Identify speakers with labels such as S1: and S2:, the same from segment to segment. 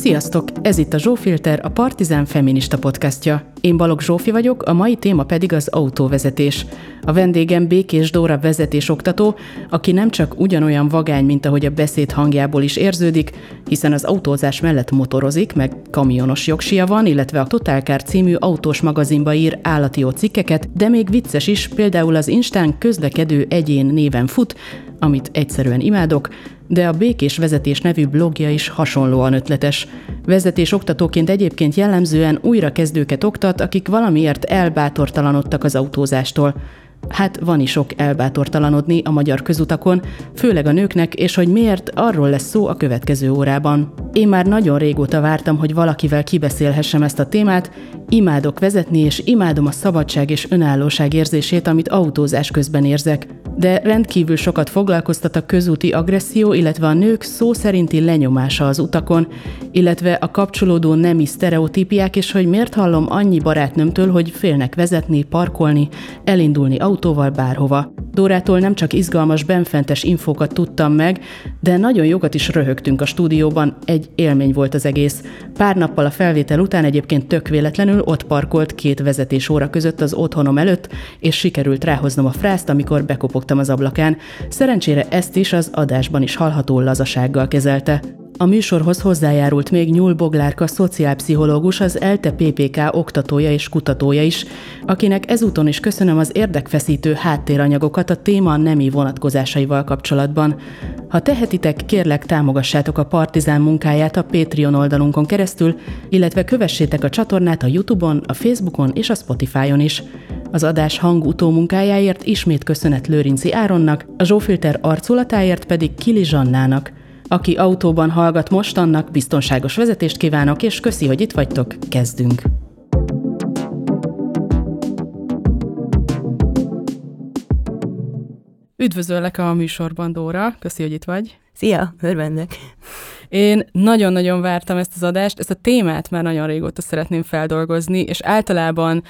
S1: Sziasztok! Ez itt a Zsófilter, a Partizán feminista podcastja. Én Balog Zsófi vagyok, a mai téma pedig az autóvezetés. A vendégem Békés Dóra vezetésoktató, aki nem csak ugyanolyan vagány, mint ahogy a beszéd hangjából is érződik, hiszen az autózás mellett motorozik, meg kamionos jogsia van, illetve a Total Car című autós magazinba ír állati cikkeket, de még vicces is, például az Instán közlekedő egyén néven fut, amit egyszerűen imádok, de a Békés Vezetés nevű blogja is hasonlóan ötletes. Vezetés oktatóként egyébként jellemzően újra kezdőket oktat, akik valamiért elbátortalanodtak az autózástól. Hát van is sok elbátortalanodni a magyar közutakon, főleg a nőknek, és hogy miért, arról lesz szó a következő órában. Én már nagyon régóta vártam, hogy valakivel kibeszélhessem ezt a témát, imádok vezetni, és imádom a szabadság és önállóság érzését, amit autózás közben érzek. De rendkívül sokat foglalkoztat a közúti agresszió, illetve a nők szó szerinti lenyomása az utakon, illetve a kapcsolódó nemi sztereotípiák, és hogy miért hallom annyi barátnőmtől, hogy félnek vezetni, parkolni, elindulni autóval bárhova. Dórától nem csak izgalmas, benfentes infókat tudtam meg, de nagyon jókat is röhögtünk a stúdióban, egy élmény volt az egész. Pár nappal a felvétel után egyébként tök véletlenül ott parkolt két vezetés óra között az otthonom előtt, és sikerült ráhoznom a frászt, amikor bekopogtam az ablakán. Szerencsére ezt is az adásban is hallható lazasággal kezelte. A műsorhoz hozzájárult még Nyúl Boglárka szociálpszichológus, az ELTE PPK oktatója és kutatója is, akinek ezúton is köszönöm az érdekfeszítő háttéranyagokat a téma nemi vonatkozásaival kapcsolatban. Ha tehetitek, kérlek támogassátok a Partizán munkáját a Patreon oldalunkon keresztül, illetve kövessétek a csatornát a Youtube-on, a Facebookon és a Spotify-on is. Az adás hang utómunkájáért ismét köszönet Lőrinci Áronnak, a Zsófilter arculatáért pedig Kili Zsannának – aki autóban hallgat most, annak biztonságos vezetést kívánok, és köszi, hogy itt vagytok, kezdünk! Üdvözöllek a műsorban, Dóra. Köszi, hogy itt vagy.
S2: Szia, örvendek.
S1: Én nagyon-nagyon vártam ezt az adást, ezt a témát már nagyon régóta szeretném feldolgozni, és általában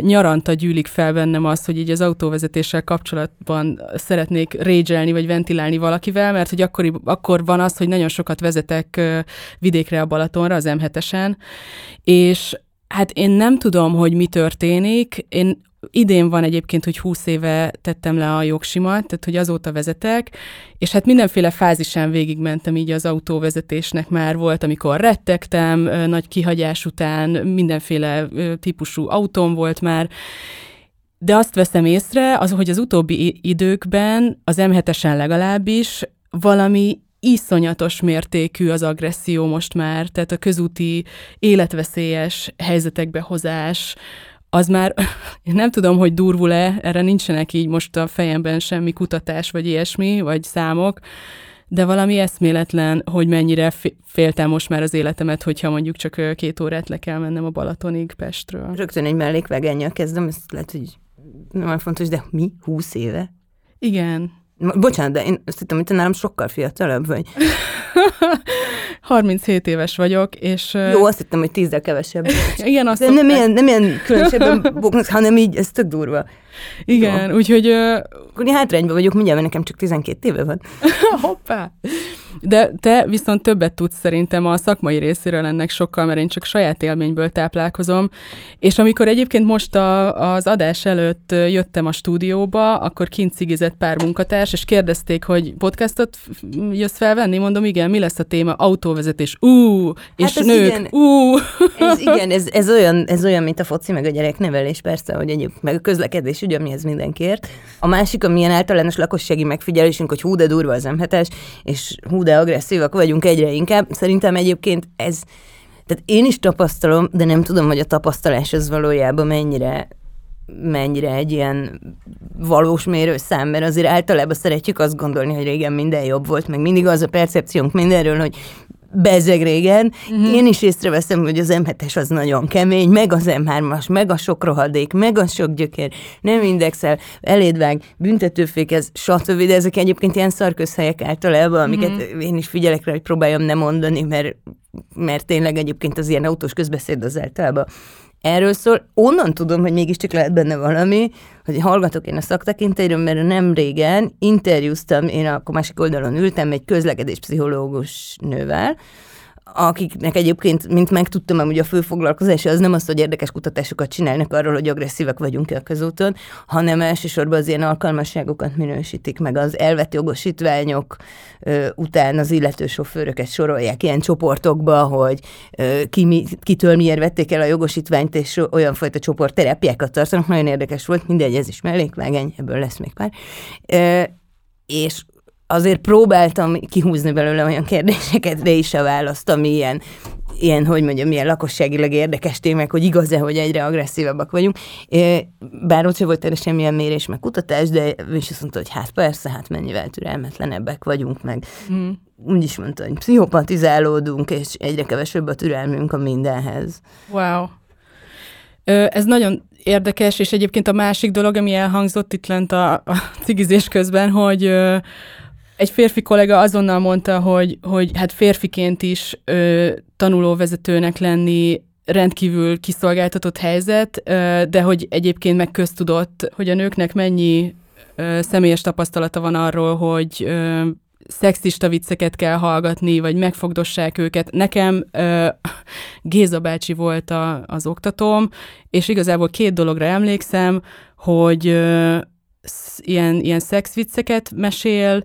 S1: nyaranta gyűlik fel bennem az, hogy így az autóvezetéssel kapcsolatban szeretnék régyelni vagy ventilálni valakivel, mert hogy akkori, akkor van az, hogy nagyon sokat vezetek vidékre a Balatonra, az M7-esen, és hát én nem tudom, hogy mi történik, én idén van egyébként, hogy 20 éve tettem le a jogsimat, tehát hogy azóta vezetek, és hát mindenféle fázisán végigmentem így az autóvezetésnek már. Volt, amikor rettegtem, nagy kihagyás után mindenféle típusú autóm volt már, de azt veszem észre, az, hogy az utóbbi időkben, az M7-esen legalábbis, valami iszonyatos mértékű az agresszió most már, tehát a közúti életveszélyes helyzetekbe hozás, az már nem tudom, hogy durvul-e, erre nincsenek így most a fejemben semmi kutatás, vagy ilyesmi, vagy számok, de valami eszméletlen, hogy mennyire féltem most már az életemet, hogyha mondjuk csak két órát le kell mennem a Balatonig Pestről.
S2: Rögtön egy mellékvágányjal kezdem, ezt lehet, hogy nem fontos, de mi? Húsz éve?
S1: Igen.
S2: Bocsánat, de én azt hittem, hogy te nálam sokkal fiatalabb vagy.
S1: 37 éves vagyok, és...
S2: Jó, azt hittem, hogy tízzel kevesebb.
S1: Igen, azt
S2: de nem ilyen, nem ilyen különösebben hanem így, ez tök durva.
S1: Igen, Jó. úgyhogy...
S2: Akkor én hátrányban vagyok, mindjárt, mert nekem csak 12 éve van.
S1: Hoppá! De te viszont többet tudsz szerintem a szakmai részéről ennek sokkal, mert én csak saját élményből táplálkozom. És amikor egyébként most a, az adás előtt jöttem a stúdióba, akkor kint cigizett pár munkatárs, és kérdezték, hogy podcastot jössz felvenni? Mondom, igen, mi lesz a téma? Autóvezetés. Ú, és hát nők. Igen. Ú.
S2: Ez, igen, ez, ez, olyan, ez olyan, mint a foci, meg a gyereknevelés, persze, hogy egyébként, meg a közlekedés, ugye, amihez mindenkiért. A másik, amilyen általános lakossági megfigyelésünk, hogy hú, de durva az m és hú, de agresszívak vagyunk egyre inkább. Szerintem egyébként ez, tehát én is tapasztalom, de nem tudom, hogy a tapasztalás az valójában mennyire mennyire egy ilyen valós mérőszám, mert azért általában szeretjük azt gondolni, hogy régen minden jobb volt, meg mindig az a percepciónk mindenről, hogy bezeg régen. Uh-huh. Én is észreveszem, hogy az M7-es az nagyon kemény, meg az M3-as, meg a sok rohadék, meg a sok gyökér, nem indexel, elédvág, büntetőfékez, stb. De ezek egyébként ilyen szarközhelyek általában, amiket uh-huh. én is figyelek rá, hogy próbáljam nem mondani, mert, mert tényleg egyébként az ilyen autós közbeszéd az általában erről szól. Onnan tudom, hogy mégiscsak lehet benne valami, hogy hallgatok én a szaktekintélyről, mert nem régen interjúztam, én akkor másik oldalon ültem egy közlekedéspszichológus nővel, akiknek egyébként, mint megtudtam, hogy a fő foglalkozása az nem az, hogy érdekes kutatásokat csinálnak arról, hogy agresszívek vagyunk-e a közúton, hanem elsősorban az ilyen alkalmasságokat minősítik, meg az elvett jogosítványok ö, után az illető sofőröket sorolják ilyen csoportokba, hogy ö, ki mi, kitől miért vették el a jogosítványt, és olyan fajta csoport terápiákat tartanak. Nagyon érdekes volt, mindegy, ez is mellékvágány, ebből lesz még pár. Ö, és azért próbáltam kihúzni belőle olyan kérdéseket, de is a választ, ami ilyen, ilyen, hogy mondjam, milyen lakosságilag érdekes témák, hogy igaz-e, hogy egyre agresszívabbak vagyunk. Bár ott sem volt erre semmilyen mérés, meg kutatás, de ő is azt mondta, hogy hát persze, hát mennyivel türelmetlenebbek vagyunk, meg mm. úgy is mondta, hogy pszichopatizálódunk, és egyre kevesebb a türelmünk a mindenhez.
S1: Wow. Ez nagyon érdekes, és egyébként a másik dolog, ami elhangzott itt lent a, a cigizés közben, hogy egy férfi kollega azonnal mondta, hogy, hogy hát férfiként is ö, tanulóvezetőnek lenni rendkívül kiszolgáltatott helyzet, ö, de hogy egyébként meg köztudott, hogy a nőknek mennyi ö, személyes tapasztalata van arról, hogy ö, szexista vicceket kell hallgatni, vagy megfogdossák őket. Nekem ö, Géza bácsi volt a, az oktatóm, és igazából két dologra emlékszem, hogy ö, ilyen, ilyen szexvicceket mesél,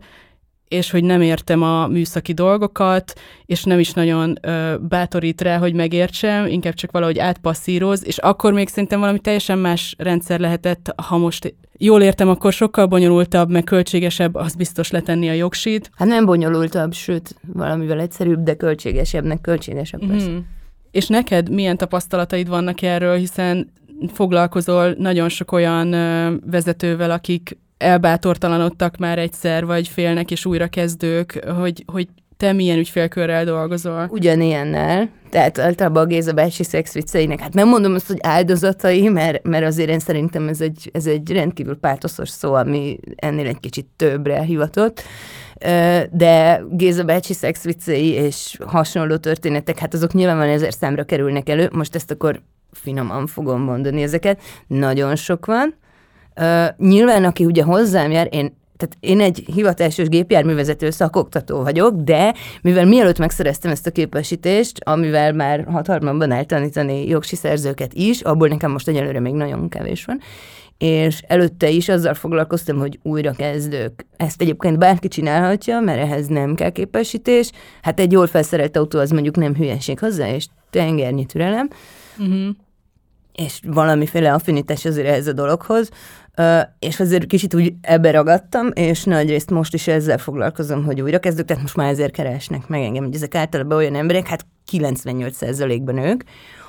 S1: és hogy nem értem a műszaki dolgokat, és nem is nagyon ö, bátorít rá, hogy megértsem, inkább csak valahogy átpasszíroz, és akkor még szerintem valami teljesen más rendszer lehetett, ha most jól értem, akkor sokkal bonyolultabb, meg költségesebb, az biztos letenni a jogsít.
S2: Hát nem bonyolultabb, sőt, valamivel egyszerűbb, de költségesebbnek költségesebb persze. Mm.
S1: És neked milyen tapasztalataid vannak erről, hiszen foglalkozol nagyon sok olyan vezetővel, akik elbátortalanodtak már egyszer, vagy félnek és újra kezdők, hogy, hogy te milyen ügyfélkörrel dolgozol?
S2: Ugyanilyennel, tehát általában a Géza bácsi szexvicceinek, hát nem mondom azt, hogy áldozatai, mert, mert azért én szerintem ez egy, ez egy rendkívül pártoszos szó, ami ennél egy kicsit többre hivatott, de Géza bácsi szexviccei és hasonló történetek, hát azok nyilvánvalóan ezer számra kerülnek elő, most ezt akkor finoman fogom mondani ezeket, nagyon sok van, Uh, nyilván, aki ugye hozzám jár, én tehát én egy hivatásos gépjárművezető szakoktató vagyok, de mivel mielőtt megszereztem ezt a képesítést, amivel már hatalmamban eltanítani jogsi szerzőket is, abból nekem most egyelőre még nagyon kevés van, és előtte is azzal foglalkoztam, hogy újra kezdők. Ezt egyébként bárki csinálhatja, mert ehhez nem kell képesítés. Hát egy jól felszerelt autó az mondjuk nem hülyeség hozzá, és tengernyi türelem. Uh-huh és valamiféle affinitás azért ehhez a dologhoz, és azért kicsit úgy ebbe ragadtam, és nagyrészt most is ezzel foglalkozom, hogy újra kezdök, tehát most már ezért keresnek meg engem, hogy ezek általában olyan emberek, hát 98%-ban ők,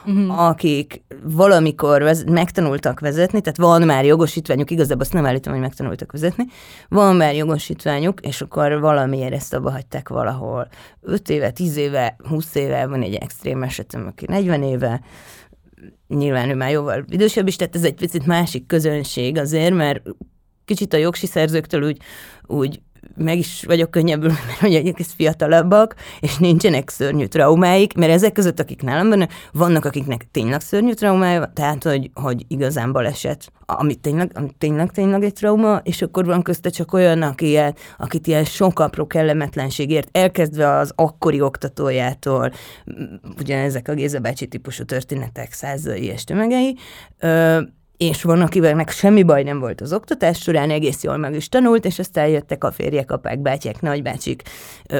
S2: uh-huh. akik valamikor vez- megtanultak vezetni, tehát van már jogosítványuk, igazából azt nem állítom, hogy megtanultak vezetni, van már jogosítványuk, és akkor valamiért ezt abba hagyták valahol. 5 éve, 10 éve, 20 éve, van egy extrém esetem, aki 40 éve, nyilván ő már jóval idősebb is, tehát ez egy picit másik közönség azért, mert kicsit a jogsi szerzőktől úgy, úgy meg is vagyok könnyebbül, mert hogy egész fiatalabbak, és nincsenek szörnyű traumáik, mert ezek között, akik nálam vannak, vannak, akiknek tényleg szörnyű traumája, tehát, hogy, hogy igazán baleset, ami tényleg, ami tényleg, tényleg egy trauma, és akkor van közte csak olyan, aki ilyen, akit ilyen sok apró kellemetlenségért, elkezdve az akkori oktatójától, ugye ezek a Géza bácsi típusú történetek százai és tömegei, és van, akivel semmi baj nem volt az oktatás során, egész jól meg is tanult, és aztán jöttek a férjek, apák, bátyák, nagybácsik,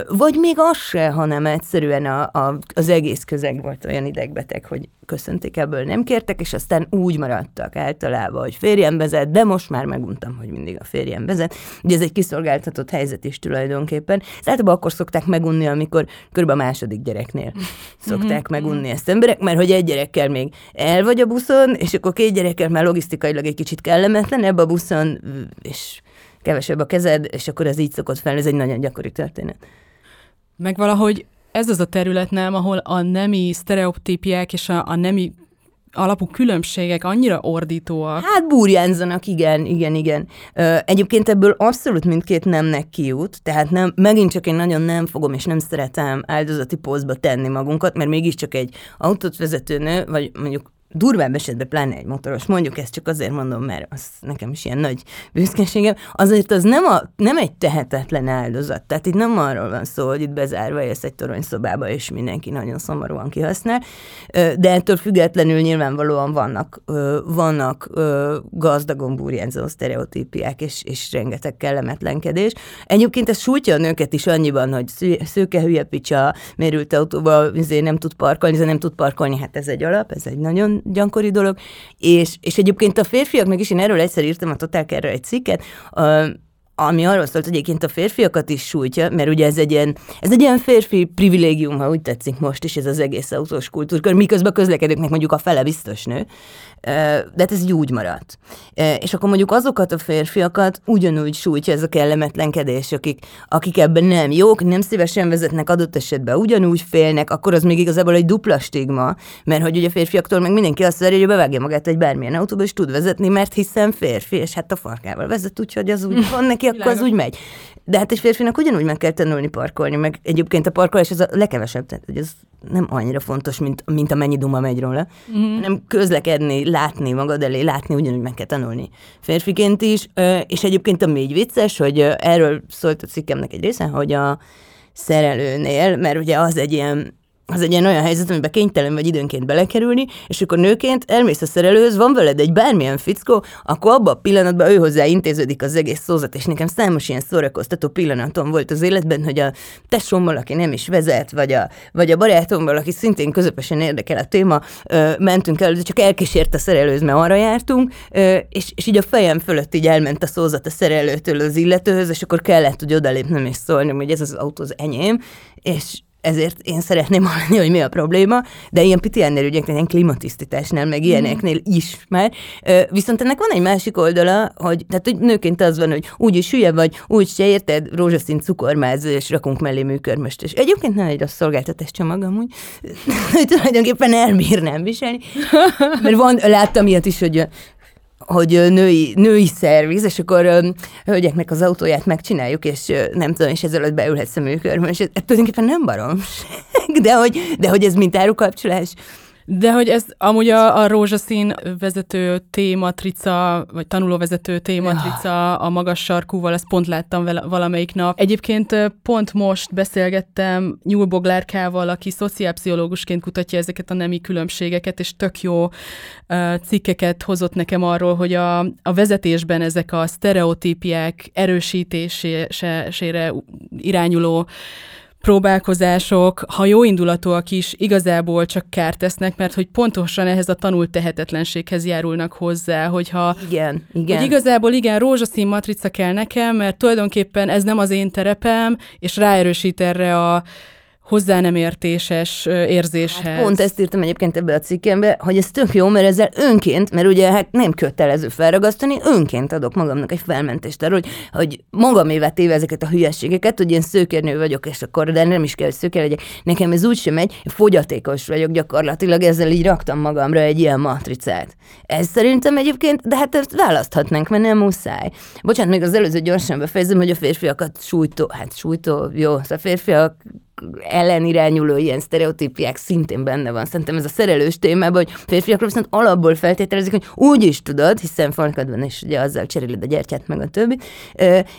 S2: vagy még az se, hanem egyszerűen a, a, az egész közeg volt olyan idegbeteg, hogy köszönték ebből nem kértek, és aztán úgy maradtak általában, hogy férjem vezet, de most már meguntam, hogy mindig a férjem vezet. Ugye ez egy kiszolgáltatott helyzet is tulajdonképpen. Ez általában akkor szokták megunni, amikor kb. a második gyereknél szokták mhm. megunni ezt emberek, mert hogy egy gyerekkel még el vagy a buszon, és akkor két gyerekkel már logisztikailag egy kicsit kellemetlenebb a buszon, és kevesebb a kezed, és akkor ez így szokott fel, ez egy nagyon gyakori történet.
S1: Meg valahogy ez az a terület nem, ahol a nemi sztereotípiák és a, a nemi alapú különbségek annyira ordítóak.
S2: Hát burjánzanak, igen, igen, igen. Egyébként ebből abszolút mindkét nemnek kijut, tehát nem, megint csak én nagyon nem fogom és nem szeretem áldozati pózba tenni magunkat, mert mégiscsak egy autót vezető nő, vagy mondjuk durvább esetben pláne egy motoros, mondjuk ezt csak azért mondom, mert az nekem is ilyen nagy büszkeségem, azért az nem, a, nem egy tehetetlen áldozat. Tehát itt nem arról van szó, hogy itt bezárva élsz egy toronyszobába, és mindenki nagyon szomorúan kihasznál, de ettől függetlenül nyilvánvalóan vannak, vannak gazdagon burjánzó sztereotípiák, és, és rengeteg kellemetlenkedés. Egyébként ez sújtja a nőket is annyiban, hogy szőke hülye picsa, mérült autóval izé nem tud parkolni, nem tud parkolni, hát ez egy alap, ez egy nagyon gyankori dolog, és, és egyébként a férfiaknak is, én erről egyszer írtam a Totálkerre egy cikket, ami arról szólt, hogy egyébként a férfiakat is sújtja, mert ugye ez egy ilyen, ez egy ilyen férfi privilégium, ha úgy tetszik most is ez az egész autós kultúrkör, miközben közlekedőknek mondjuk a fele biztos nő, de hát ez így úgy maradt. És akkor mondjuk azokat a férfiakat ugyanúgy sújtja ez a kellemetlenkedés, akik, akik ebben nem jók, nem szívesen vezetnek adott esetben, ugyanúgy félnek, akkor az még igazából egy dupla stigma, mert hogy ugye a férfiaktól meg mindenki azt várja, hogy bevágja magát egy bármilyen autóba, és tud vezetni, mert hiszen férfi, és hát a farkával vezet, úgyhogy az úgy van neki, akkor az úgy megy. De hát egy férfinak ugyanúgy meg kell tanulni parkolni, meg egyébként a parkolás ez a legkevesebb, tehát hogy ez nem annyira fontos, mint, mint amennyi duma megy róla, mm-hmm. hanem közlekedni, látni magad elé, látni ugyanúgy meg kell tanulni férfiként is, és egyébként a még vicces, hogy erről szólt a cikkemnek egy része, hogy a szerelőnél, mert ugye az egy ilyen az egy ilyen olyan helyzet, amiben kénytelen vagy időnként belekerülni, és akkor nőként elmész a szerelőhöz, van veled egy bármilyen fickó, akkor abban a pillanatban ő hozzá intéződik az egész szózat, és nekem számos ilyen szórakoztató pillanatom volt az életben, hogy a tesómmal, aki nem is vezet, vagy a, vagy a barátommal, aki szintén közepesen érdekel a téma, ö, mentünk el, csak elkísért a szerelőhöz, mert arra jártunk, ö, és, és így a fejem fölött így elment a szózat a szerelőtől az illetőhöz, és akkor kellett, hogy odalépnem és szólni, hogy ez az autó az enyém, és ezért én szeretném hallani, hogy mi a probléma, de ilyen PTN-nél ügyeknél, ilyen klimatisztításnál, meg ilyeneknél mm. is már. Viszont ennek van egy másik oldala, hogy, tehát, hogy nőként az van, hogy úgy is hülye vagy, úgy se érted, rózsaszín cukormáz, és rakunk mellé műkörmöst. És egyébként nem egy rossz szolgáltatás csomag amúgy, hogy tulajdonképpen elbírnám viselni. Mert van, láttam ilyet is, hogy hogy női, női szerviz, és akkor hölgyeknek az autóját megcsináljuk, és nem tudom, és ezzel beülhetsz a műkörben, és ez tulajdonképpen nem baromság, de hogy, de hogy ez mint árukapcsolás,
S1: de hogy ez amúgy a, a rózsaszín vezető T-matrica, vagy tanulóvezető T-matrica a magas sarkúval, ezt pont láttam vele, valamelyik nap. Egyébként pont most beszélgettem Nyúl Boglárkával, aki szociálpszichológusként kutatja ezeket a nemi különbségeket, és tök jó uh, cikkeket hozott nekem arról, hogy a, a vezetésben ezek a sztereotípiák erősítésére irányuló próbálkozások, ha jó indulatúak is, igazából csak kárt tesznek, mert hogy pontosan ehhez a tanult tehetetlenséghez járulnak hozzá, hogyha
S2: igen, igen.
S1: Hogy igazából igen, rózsaszín matrica kell nekem, mert tulajdonképpen ez nem az én terepem, és ráerősít erre a hozzá nem értéses érzéshez. Hát
S2: pont ezt írtam egyébként ebbe a cikkembe, hogy ez tök jó, mert ezzel önként, mert ugye hát nem kötelező felragasztani, önként adok magamnak egy felmentést arról, hogy, hogy magamévá téve ezeket a hülyeségeket, hogy én szőkernő vagyok, és akkor, de nem is kell, hogy szőker legyek. Nekem ez úgy sem megy, fogyatékos vagyok gyakorlatilag, ezzel így raktam magamra egy ilyen matricát. Ez szerintem egyébként, de hát ezt választhatnánk, mert nem muszáj. Bocsánat, még az előző gyorsan befejezem, hogy a férfiakat sújtó, hát sújtó, jó, a férfiak ellen irányuló ilyen sztereotípiák szintén benne van. Szerintem ez a szerelős témában, hogy férfiakról viszont alapból feltételezik, hogy úgy is tudod, hiszen falkadban is ugye azzal cseréled a gyertyát meg a többi,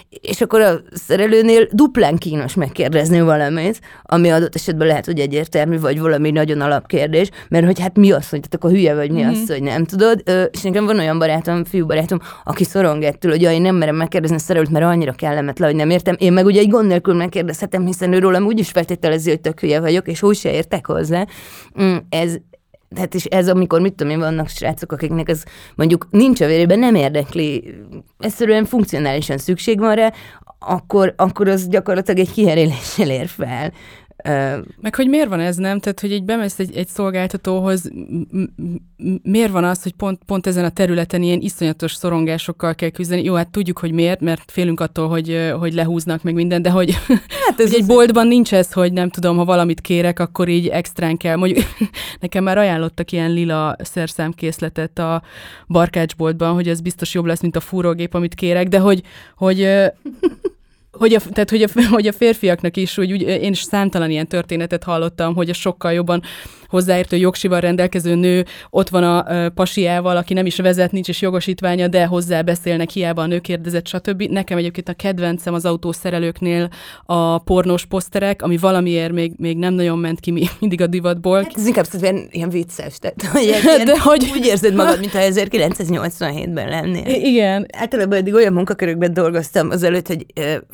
S2: és akkor a szerelőnél duplán kínos megkérdezni valamit, ami adott esetben lehet, hogy egyértelmű, vagy valami nagyon alapkérdés, mert hogy hát mi az, hogy tehát akkor hülye vagy mi mm-hmm. az, hogy nem tudod. És nekem van olyan barátom, fiú barátom, aki szorong ettől, hogy ja, én nem merem megkérdezni a szerelőt, mert annyira kellemetlen, hogy nem értem. Én meg ugye egy gond nélkül megkérdezhetem, hiszen ő rólam úgyis felt feltételezi, hogy tök hülye vagyok, és úgy se értek hozzá. Mm, ez, tehát és ez, amikor mit tudom én, vannak srácok, akiknek ez mondjuk nincs a vérében, nem érdekli, egyszerűen funkcionálisan szükség van rá, akkor, akkor az gyakorlatilag egy kiheréléssel ér fel.
S1: Meg hogy miért van ez, nem? Tehát, hogy egy bemész egy, egy szolgáltatóhoz, miért van az, hogy pont, pont ezen a területen ilyen iszonyatos szorongásokkal kell küzdeni? Jó, hát tudjuk, hogy miért, mert félünk attól, hogy, hogy lehúznak meg minden, de hogy, hát ez hogy egy boltban nincs ez, hogy nem tudom, ha valamit kérek, akkor így extrán kell. Mondjuk nekem már ajánlottak ilyen lila szerszámkészletet a barkácsboltban, hogy ez biztos jobb lesz, mint a fúrógép, amit kérek, de hogy, hogy hogy a, tehát, hogy a, hogy a férfiaknak is, hogy úgy, én is számtalan ilyen történetet hallottam, hogy a sokkal jobban hozzáértő jogsival rendelkező nő ott van a pasiával, aki nem is vezet, nincs is jogosítványa, de hozzá beszélnek, hiába a nő kérdezett, stb. Nekem egyébként a kedvencem az autószerelőknél a pornós poszterek, ami valamiért még, még nem nagyon ment ki mindig a divatból.
S2: Hát ez inkább ilyen, ilyen vicces, tehát hogy ilyen, de hogy... úgy érzed magad, mintha 1987-ben lennél.
S1: Igen.
S2: Általában eddig olyan munkakörökben dolgoztam azelőtt, hogy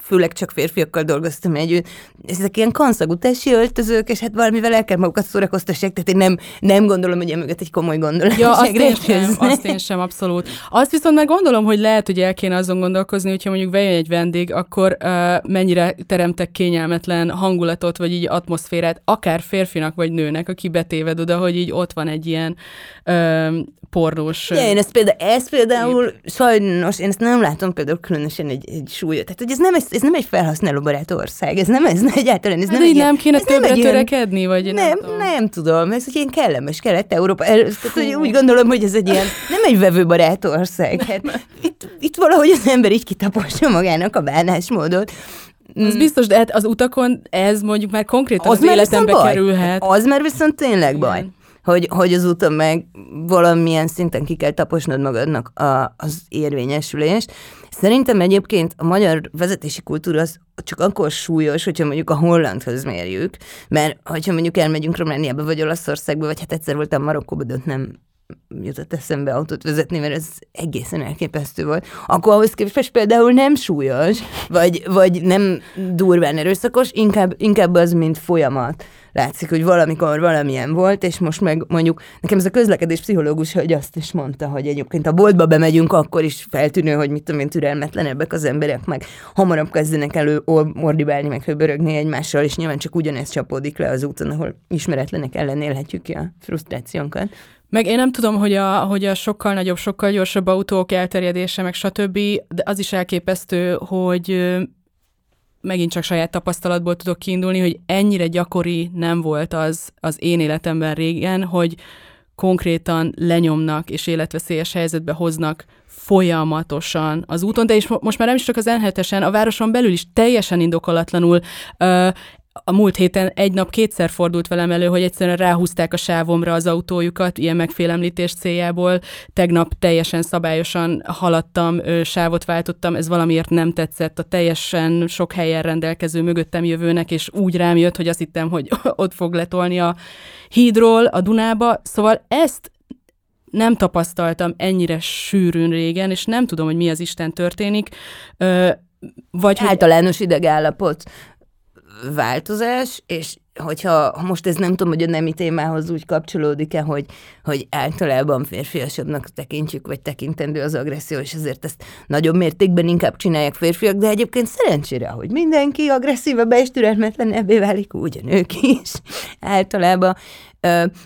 S2: főleg csak férfiakkal dolgoztam együtt. Ezek ilyen kanszagú tesi öltözők, és hát valamivel el kell magukat szórakoztassák, tehát én nem, nem gondolom, hogy emögött egy komoly gondolat.
S1: Ja, azt én, sem, azt én sem, abszolút. Azt viszont meg gondolom, hogy lehet, hogy el kéne azon gondolkozni, hogyha mondjuk bejön egy vendég, akkor uh, mennyire teremtek kényelmetlen hangulatot, vagy így atmoszférát, akár férfinak vagy nőnek, aki betéved oda, hogy így ott van egy ilyen uh, pornós...
S2: Ja, én ezt például, ez például sajnos, én ezt nem látom például különösen egy, egy súlyot. Tehát, hogy ez nem, ez, ez nem egy felhasználóbarát ország, ez nem ez egyáltalán. Ez
S1: hát
S2: nem
S1: így nem kéne többre nem törekedni, vagy
S2: nem, nem, nem tudom. Ez egy ilyen kellemes kelet-európa. Úgy gondolom, hogy ez egy ilyen, nem egy vevőbarát ország. Hát, itt, itt valahogy az ember így kitaposja magának a bánásmódot.
S1: Az mm. biztos, de hát az utakon ez mondjuk már konkrétan az, az életembe kerülhet.
S2: Az már viszont tényleg baj. Igen hogy, hogy az úton meg valamilyen szinten ki kell taposnod magadnak a, az érvényesülést. Szerintem egyébként a magyar vezetési kultúra az csak akkor súlyos, hogyha mondjuk a hollandhoz mérjük, mert hogyha mondjuk elmegyünk Romániába, vagy Olaszországba, vagy hát egyszer voltam Marokkóba, de ott nem jutott eszembe autót vezetni, mert ez egészen elképesztő volt, akkor ahhoz képest például nem súlyos, vagy, vagy nem durván erőszakos, inkább, inkább az, mint folyamat látszik, hogy valamikor valamilyen volt, és most meg mondjuk, nekem ez a közlekedés pszichológus, hogy azt is mondta, hogy egyébként a boltba bemegyünk, akkor is feltűnő, hogy mit tudom én, türelmetlenebbek az emberek, meg hamarabb kezdenek elő mordibálni, meg höbörögni egymással, és nyilván csak ugyanezt csapódik le az úton, ahol ismeretlenek ellen élhetjük ki a frusztrációnkat.
S1: Meg én nem tudom, hogy a, hogy a sokkal nagyobb, sokkal gyorsabb autók elterjedése, meg stb., de az is elképesztő, hogy megint csak saját tapasztalatból tudok kiindulni, hogy ennyire gyakori nem volt az az én életemben régen, hogy konkrétan lenyomnak és életveszélyes helyzetbe hoznak folyamatosan az úton, de és most már nem is csak az n a városon belül is teljesen indokolatlanul ö, a múlt héten egy nap kétszer fordult velem elő, hogy egyszerűen ráhúzták a sávomra az autójukat, ilyen megfélemlítés céljából. Tegnap teljesen szabályosan haladtam, sávot váltottam, ez valamiért nem tetszett a teljesen sok helyen rendelkező mögöttem jövőnek, és úgy rám jött, hogy azt hittem, hogy ott fog letolni a hídról a Dunába. Szóval ezt nem tapasztaltam ennyire sűrűn régen, és nem tudom, hogy mi az Isten történik.
S2: vagy Általános idegállapot változás, és hogyha most ez nem tudom, hogy a nemi témához úgy kapcsolódik-e, hogy, hogy általában férfiasabbnak tekintjük, vagy tekintendő az agresszió, és ezért ezt nagyobb mértékben inkább csinálják férfiak, de egyébként szerencsére, hogy mindenki agresszívabb és türelmetlenebbé válik, úgy a nők is általában.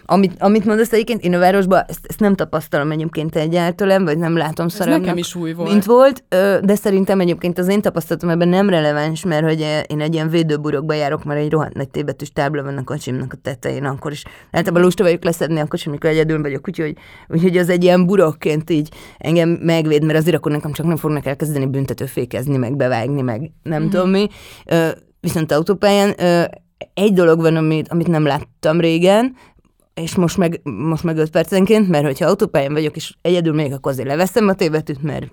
S2: Amit, amit mondasz egyébként, én a városban ezt, ezt nem tapasztalom egyébként egyáltalán, vagy nem látom Ez
S1: nekem is új volt.
S2: Mint volt, de szerintem egyébként az én tapasztalatom ebben nem releváns, mert hogy én egy ilyen védőburokba járok, mert egy rohadt nagy tébetűs tábla van a kocsimnak a tetején, akkor is általában lusta vagyok leszedni a kocsim, amikor egyedül vagyok, úgyhogy, úgyhogy az egy ilyen burokként így engem megvéd, mert azért akkor nekem csak nem fognak elkezdeni büntetőfékezni, meg bevágni, meg nem mm. tudom mi. Viszont autópályán uh, egy dolog van, amit, amit nem láttam régen, és most meg, most meg öt percenként, mert hogyha autópályán vagyok, és egyedül még akkor azért leveszem a tévetűt, mert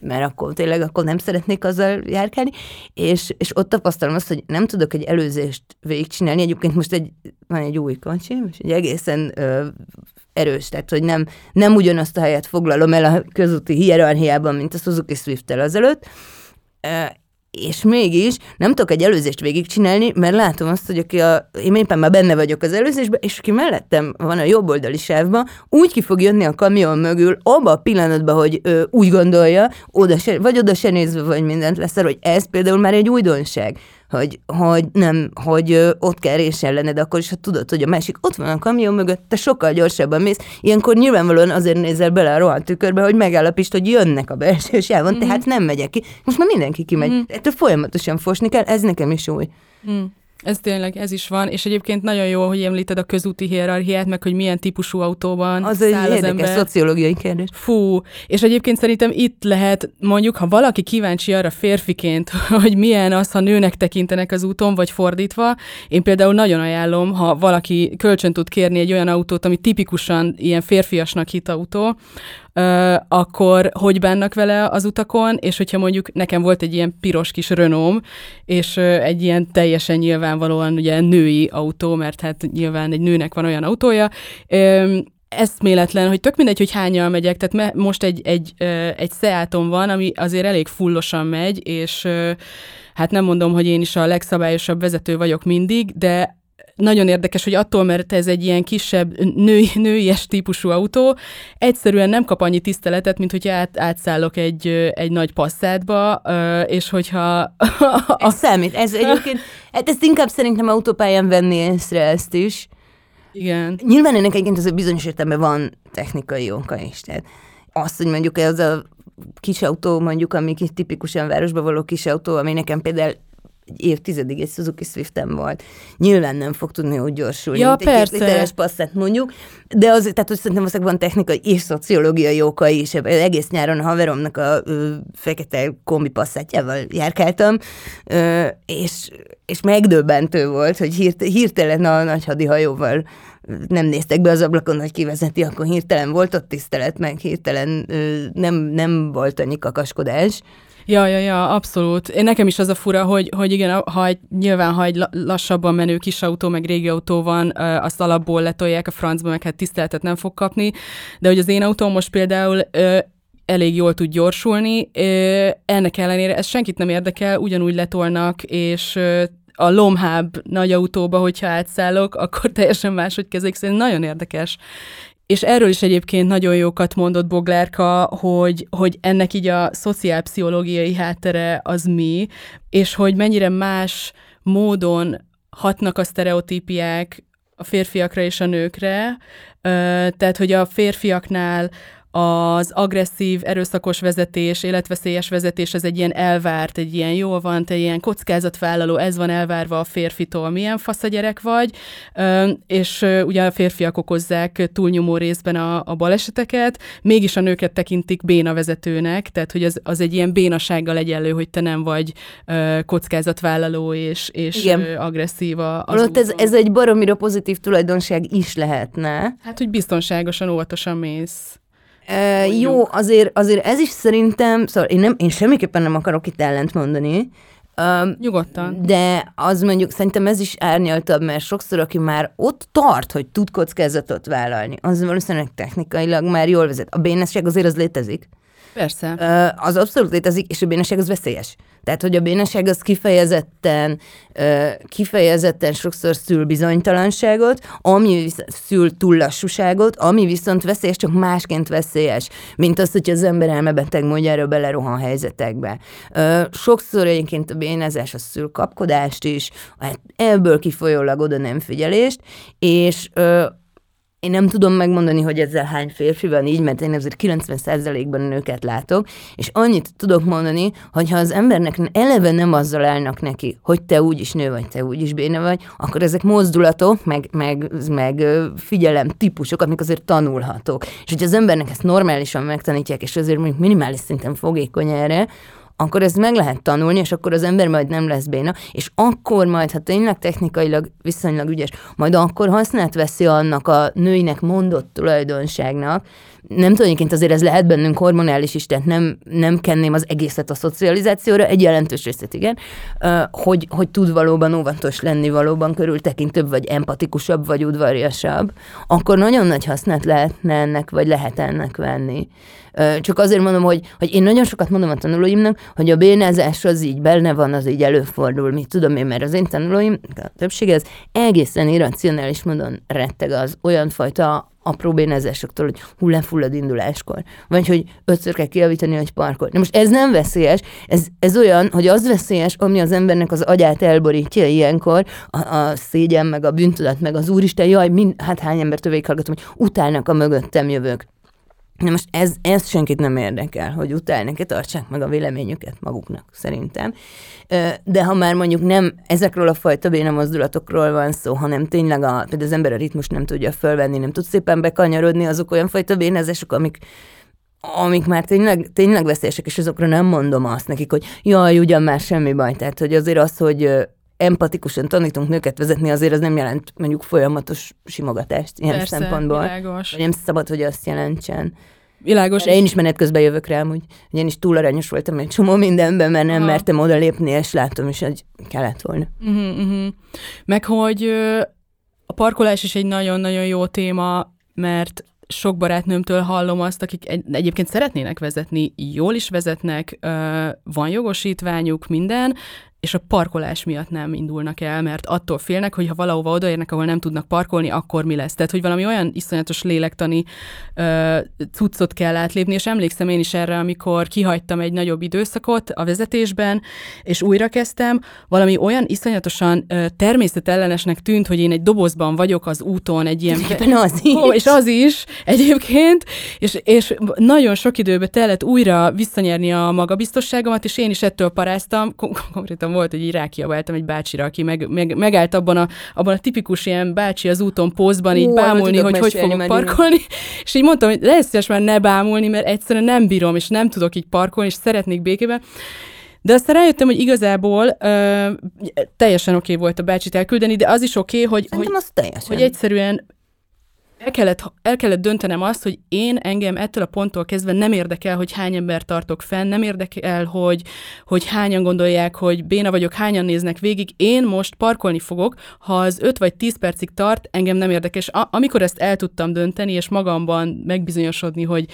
S2: mert akkor tényleg akkor nem szeretnék azzal járkálni, és, és ott tapasztalom azt, hogy nem tudok egy előzést végigcsinálni. Egyébként most egy, van egy új kocsim, és egy egészen ö, erős, tehát hogy nem, nem ugyanazt a helyet foglalom el a közúti hierarchiában, mint a Suzuki Swift-tel azelőtt, és mégis nem tudok egy előzést végigcsinálni, mert látom azt, hogy aki a, én éppen már benne vagyok az előzésben, és aki mellettem van a jobb oldali sávban, úgy ki fog jönni a kamion mögül, abba a pillanatban, hogy ő úgy gondolja, oda se, vagy oda se nézve, vagy mindent lesz, hogy ez például már egy újdonság hogy, hogy nem, hogy ott kell résellened, akkor is, ha tudod, hogy a másik ott van a kamion mögött, te sokkal gyorsabban mész. Ilyenkor nyilvánvalóan azért nézel bele a rohadt tükörbe, hogy megállapítsd, hogy jönnek a belső sávon, mm-hmm. tehát nem megyek ki. Most már mindenki kimegy. Mm-hmm. Ettől folyamatosan fosni kell, ez nekem is új. Mm.
S1: Ez tényleg, ez is van, és egyébként nagyon jó, hogy említed a közúti hierarchiát, meg hogy milyen típusú autóban
S2: Az egy
S1: az
S2: érdekes
S1: ember.
S2: szociológiai kérdés.
S1: Fú, és egyébként szerintem itt lehet, mondjuk, ha valaki kíváncsi arra férfiként, hogy milyen az, ha nőnek tekintenek az úton, vagy fordítva, én például nagyon ajánlom, ha valaki kölcsön tud kérni egy olyan autót, ami tipikusan ilyen férfiasnak hit autó, akkor hogy bánnak vele az utakon, és hogyha mondjuk nekem volt egy ilyen piros kis Renault, és egy ilyen teljesen nyilvánvalóan ugye női autó, mert hát nyilván egy nőnek van olyan autója, eszméletlen, hogy tök mindegy, hogy hányal megyek, tehát most egy, egy, egy Seatom van, ami azért elég fullosan megy, és hát nem mondom, hogy én is a legszabályosabb vezető vagyok mindig, de nagyon érdekes, hogy attól, mert ez egy ilyen kisebb női, nőies típusú autó, egyszerűen nem kap annyi tiszteletet, mint hogyha át, átszállok egy, egy nagy passzátba, és hogyha...
S2: Ez számít. Ez egyébként, hát ezt inkább szerintem autópályán venni észre ezt is.
S1: Igen.
S2: Nyilván ennek egyébként azért bizonyos értelemben van technikai oka is. Tehát azt, hogy mondjuk ez a kis autó, mondjuk, ami tipikusan városba való kis autó, ami nekem például egy évtizedig egy Suzuki Swiftem volt. Nyilván nem fog tudni úgy gyorsulni,
S1: Ja,
S2: mint egy
S1: persze.
S2: két literes passzát mondjuk, de az, tehát hogy szerintem valószínűleg van technikai és szociológiai oka is. Egész nyáron a haveromnak a ö, fekete kombi passzátjával járkáltam, ö, és, és megdöbbentő volt, hogy hirt, hirtelen a nagy hadihajóval nem néztek be az ablakon, hogy kivezeti, akkor hirtelen volt ott tisztelet, meg hirtelen ö, nem, nem volt annyi kakaskodás.
S1: Ja, ja, ja, abszolút. Én nekem is az a fura, hogy, hogy igen, ha egy, nyilván, ha egy la- lassabban menő kis autó, meg régi autó van, azt alapból letolják a francba, meg hát tiszteletet nem fog kapni, de hogy az én autóm most például elég jól tud gyorsulni, ennek ellenére ez senkit nem érdekel, ugyanúgy letolnak, és a lomhább nagy autóba, hogyha átszállok, akkor teljesen máshogy kezelik, szerintem nagyon érdekes. És erről is egyébként nagyon jókat mondott Boglárka, hogy, hogy ennek így a szociálpszichológiai háttere az mi, és hogy mennyire más módon hatnak a sztereotípiák a férfiakra és a nőkre. Tehát, hogy a férfiaknál az agresszív, erőszakos vezetés, életveszélyes vezetés, ez egy ilyen elvárt, egy ilyen jól van, te ilyen kockázatvállaló, ez van elvárva a férfitól, milyen fasz a gyerek vagy, és ugye a férfiak okozzák túlnyomó részben a, a baleseteket, mégis a nőket tekintik béna vezetőnek, tehát hogy az, az egy ilyen bénasággal egyenlő, hogy te nem vagy kockázatvállaló és, és
S2: Igen.
S1: agresszív a- az
S2: Holott ez, ez egy baromira pozitív tulajdonság is lehetne.
S1: Hát, hogy biztonságosan, óvatosan mész.
S2: E, jó, azért, azért ez is szerintem, szóval én, nem, én semmiképpen nem akarok itt ellent mondani, um,
S1: Nyugodtan.
S2: de az mondjuk szerintem ez is árnyaltabb, mert sokszor, aki már ott tart, hogy tud kockázatot vállalni, az valószínűleg technikailag már jól vezet. A bénesság azért az létezik.
S1: Persze.
S2: Az abszolút létezik, és a bénaság az veszélyes. Tehát, hogy a bénaság az kifejezetten, kifejezetten sokszor szül bizonytalanságot, ami szül túl lassúságot, ami viszont veszélyes, csak másként veszélyes, mint az, hogy az ember elmebeteg módjára belerohan helyzetekbe. Sokszor egyébként a bénázás az szül kapkodást is, hát ebből kifolyólag oda nem figyelést, és én nem tudom megmondani, hogy ezzel hány férfi van így, mert én azért 90%-ban nőket látok, és annyit tudok mondani, hogy ha az embernek eleve nem azzal állnak neki, hogy te úgy is nő vagy, te úgy is béne vagy, akkor ezek mozdulatok, meg, meg, meg figyelem típusok, amik azért tanulhatók. És hogy az embernek ezt normálisan megtanítják, és azért mondjuk minimális szinten fogékony erre, akkor ezt meg lehet tanulni, és akkor az ember majd nem lesz béna, és akkor majd, ha tényleg technikailag viszonylag ügyes, majd akkor hasznát veszi annak a nőinek mondott tulajdonságnak, nem tudom, egyébként azért ez lehet bennünk hormonális is, tehát nem, nem kenném az egészet a szocializációra, egy jelentős részét igen, hogy, hogy tud valóban óvatos lenni, valóban körültekintőbb, vagy empatikusabb, vagy udvariasabb, akkor nagyon nagy hasznát lehetne ennek, vagy lehet ennek venni. Csak azért mondom, hogy, hogy én nagyon sokat mondom a tanulóimnak, hogy a bénázás az így benne van, az így előfordul, mit tudom én, mert az én tanulóim, a többsége ez egészen irracionális módon retteg az olyan fajta apró bénázásoktól, hogy hú, lefullad induláskor, vagy hogy ötször kell kiavítani, hogy parkol. Na most ez nem veszélyes, ez, ez olyan, hogy az veszélyes, ami az embernek az agyát elborítja ilyenkor, a, a szégyen, meg a bűntudat, meg az úristen, jaj, mind, hát hány embert hallgatom, hogy utálnak a mögöttem jövők. Na most ez, ez senkit nem érdekel, hogy utálnak-e, tartsák meg a véleményüket maguknak, szerintem. De ha már mondjuk nem ezekről a fajta béna mozdulatokról van szó, hanem tényleg a, például az ember a ritmus nem tudja fölvenni, nem tud szépen bekanyarodni, azok olyan fajta bénázások, amik, amik már tényleg, tényleg veszélyesek, és azokra nem mondom azt nekik, hogy jaj, ugyan már semmi baj. Tehát, hogy azért az, hogy empatikusan tanítunk nőket vezetni, azért az nem jelent mondjuk folyamatos simogatást ilyen Persze, szempontból. Világos. Nem szabad, hogy azt jelentsen.
S1: Világos.
S2: Én is menet közben jövök rá, hogy én is túl aranyos voltam egy csomó mindenben, mert nem Aha. mertem odalépni, és látom is, hogy kellett volna.
S1: Uh-huh, uh-huh. Meg hogy a parkolás is egy nagyon-nagyon jó téma, mert sok barátnőmtől hallom azt, akik egy, egyébként szeretnének vezetni, jól is vezetnek, van jogosítványuk, minden, és a parkolás miatt nem indulnak el, mert attól félnek, hogy ha valahova odaérnek, ahol nem tudnak parkolni, akkor mi lesz. Tehát, hogy valami olyan iszonyatos lélektani ö, cuccot kell átlépni, és emlékszem én is erre, amikor kihagytam egy nagyobb időszakot a vezetésben, és újra kezdtem, valami olyan iszonyatosan ö, természetellenesnek tűnt, hogy én egy dobozban vagyok az úton, egy ilyen...
S2: Éppen az is.
S1: Ó, és az is egyébként, és, és nagyon sok időbe tellett újra visszanyerni a magabiztosságomat, és én is ettől paráztam, konkrétan emlékszem, volt, hogy így rákiabáltam egy bácsira, aki meg, meg, megállt abban a, abban a tipikus ilyen bácsi az úton pózban, így Ó, bámulni, hogy hogy fogok parkolni, és így mondtam, hogy lesz már ne bámulni, mert egyszerűen nem bírom, és nem tudok így parkolni, és szeretnék békében. De aztán rájöttem, hogy igazából ö, teljesen oké okay volt a bácsit elküldeni, de az is oké, okay, hogy, hogy, hogy egyszerűen el kellett, el kellett döntenem azt, hogy én engem ettől a ponttól kezdve nem érdekel, hogy hány ember tartok fenn, nem érdekel, hogy, hogy hányan gondolják, hogy béna vagyok, hányan néznek végig. Én most parkolni fogok, ha az 5 vagy 10 percig tart, engem nem a, amikor ezt el tudtam dönteni, és magamban megbizonyosodni, hogy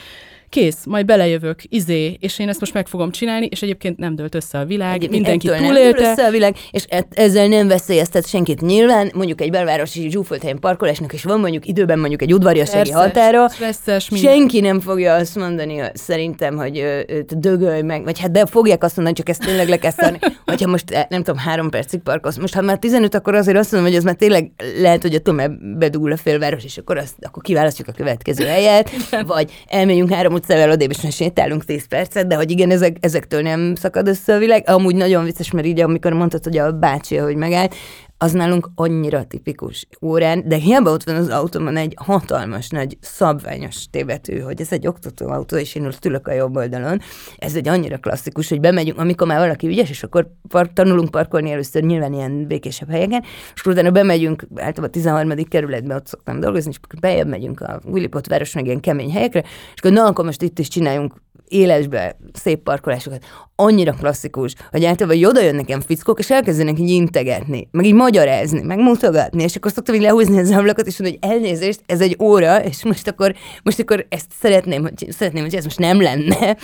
S1: kész, majd belejövök, izé, és én ezt most meg fogom csinálni, és egyébként nem dölt össze a világ, egyébként mindenki túlélte. Nem
S2: össze a világ, és e- ezzel nem veszélyeztet senkit nyilván, mondjuk egy belvárosi zsúfolt helyen parkolásnak, és van mondjuk időben mondjuk egy udvariassági határa,
S1: stresszes,
S2: senki nem fogja azt mondani, szerintem, hogy dögölj meg, vagy hát de fogják azt mondani, csak ezt tényleg le kell szarni, hogyha most e, nem tudom, három percig parkolsz. Most ha már 15, akkor azért azt mondom, hogy ez már tényleg lehet, hogy a tömeg bedúl a félváros, és akkor, azt, akkor kiválasztjuk a következő helyet, vagy elmegyünk három utcával odébb, és sétálunk 10 percet, de hogy igen, ezek, ezektől nem szakad össze a világ. Amúgy nagyon vicces, mert így, amikor mondtad, hogy a bácsi, hogy megállt, az nálunk annyira tipikus órán, de hiába ott van az autóban egy hatalmas, nagy, szabványos tévető, hogy ez egy oktatóautó, és én ott ülök a jobb oldalon. Ez egy annyira klasszikus, hogy bemegyünk, amikor már valaki ügyes, és akkor par- tanulunk parkolni először nyilván ilyen békésebb helyeken, és utána bemegyünk, általában a 13. kerületbe ott szoktam dolgozni, és akkor bejebb megyünk a Willipot város meg ilyen kemény helyekre, és akkor na, akkor most itt is csináljunk élesbe szép parkolásokat. Annyira klasszikus, hogy általában oda jön nekem fickók, és elkezdenek így integetni, meg így magyarázni, meg mutogatni, és akkor szoktam így lehúzni az ablakot, és mondani, hogy elnézést, ez egy óra, és most akkor, most akkor ezt szeretném, hogy, szeretném, hogy ez most nem lenne.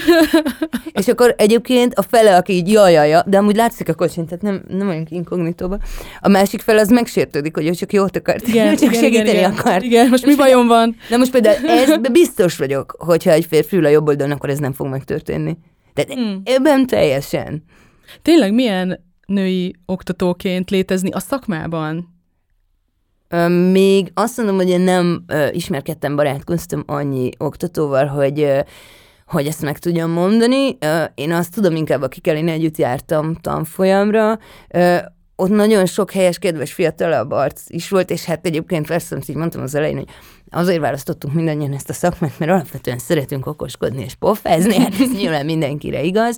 S2: és akkor egyébként a fele, aki így jaj, jaj, jaj de amúgy látszik a kocsin, tehát nem, nem vagyunk inkognitóba. A másik fele az megsértődik, hogy ő csak jót akart, igen, csak igen, segíteni igen, akar.
S1: Igen, most mi bajom van?
S2: Na most például ez biztos vagyok, hogyha egy férfi ül a jobb oldalon, akkor ez nem fog megtörténni. Tehát hmm. ebben teljesen.
S1: Tényleg milyen női oktatóként létezni a szakmában?
S2: Még azt mondom, hogy én nem ismerkedtem, barátkoztam annyi oktatóval, hogy hogy ezt meg tudjam mondani. Én azt tudom inkább, akikkel én együtt jártam tanfolyamra, ott nagyon sok helyes, kedves fiatalabb arc is volt, és hát egyébként persze, így mondtam az elején, hogy azért választottuk mindannyian ezt a szakmát, mert alapvetően szeretünk okoskodni és pofázni, hát ez nyilván mindenkire igaz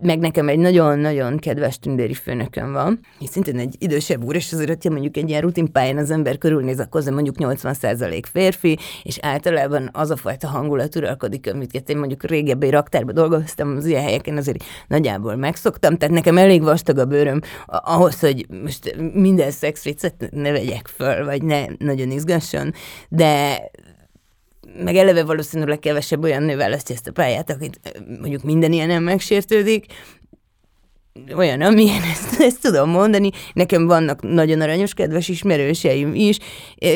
S2: meg nekem egy nagyon-nagyon kedves tündéri főnököm van, és szintén egy idősebb úr, és azért, hogyha mondjuk egy ilyen rutinpályán az ember körülnéz, akkor mondjuk 80% férfi, és általában az a fajta hangulat uralkodik, amit én mondjuk régebbi raktárban dolgoztam, az ilyen helyeken azért nagyjából megszoktam, tehát nekem elég vastag a bőröm ahhoz, hogy most minden szexvicet ne vegyek föl, vagy ne nagyon izgasson, de meg eleve valószínűleg kevesebb olyan nő választja ezt a pályát, akit mondjuk minden ilyen nem megsértődik, olyan, amilyen, ezt, ezt tudom mondani. Nekem vannak nagyon aranyos, kedves ismerőseim is,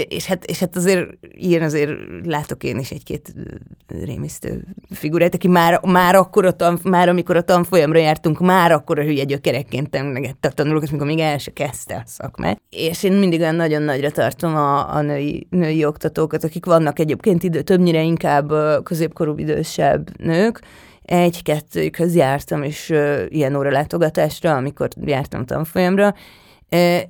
S2: és hát, és hát azért ilyen azért látok én is egy-két rémisztő figurát, aki már, már akkor a tan, már amikor a tanfolyamra jártunk, már akkor a hülye gyökerekként emlegette a tanulókat, amikor még el se kezdte a szakmát. És én mindig olyan nagyon nagyra tartom a, a női, női oktatókat, akik vannak egyébként idő, többnyire inkább középkorú idősebb nők, egy-kettőjükhöz jártam is uh, ilyen óralátogatásra, amikor jártam tanfolyamra. Uh,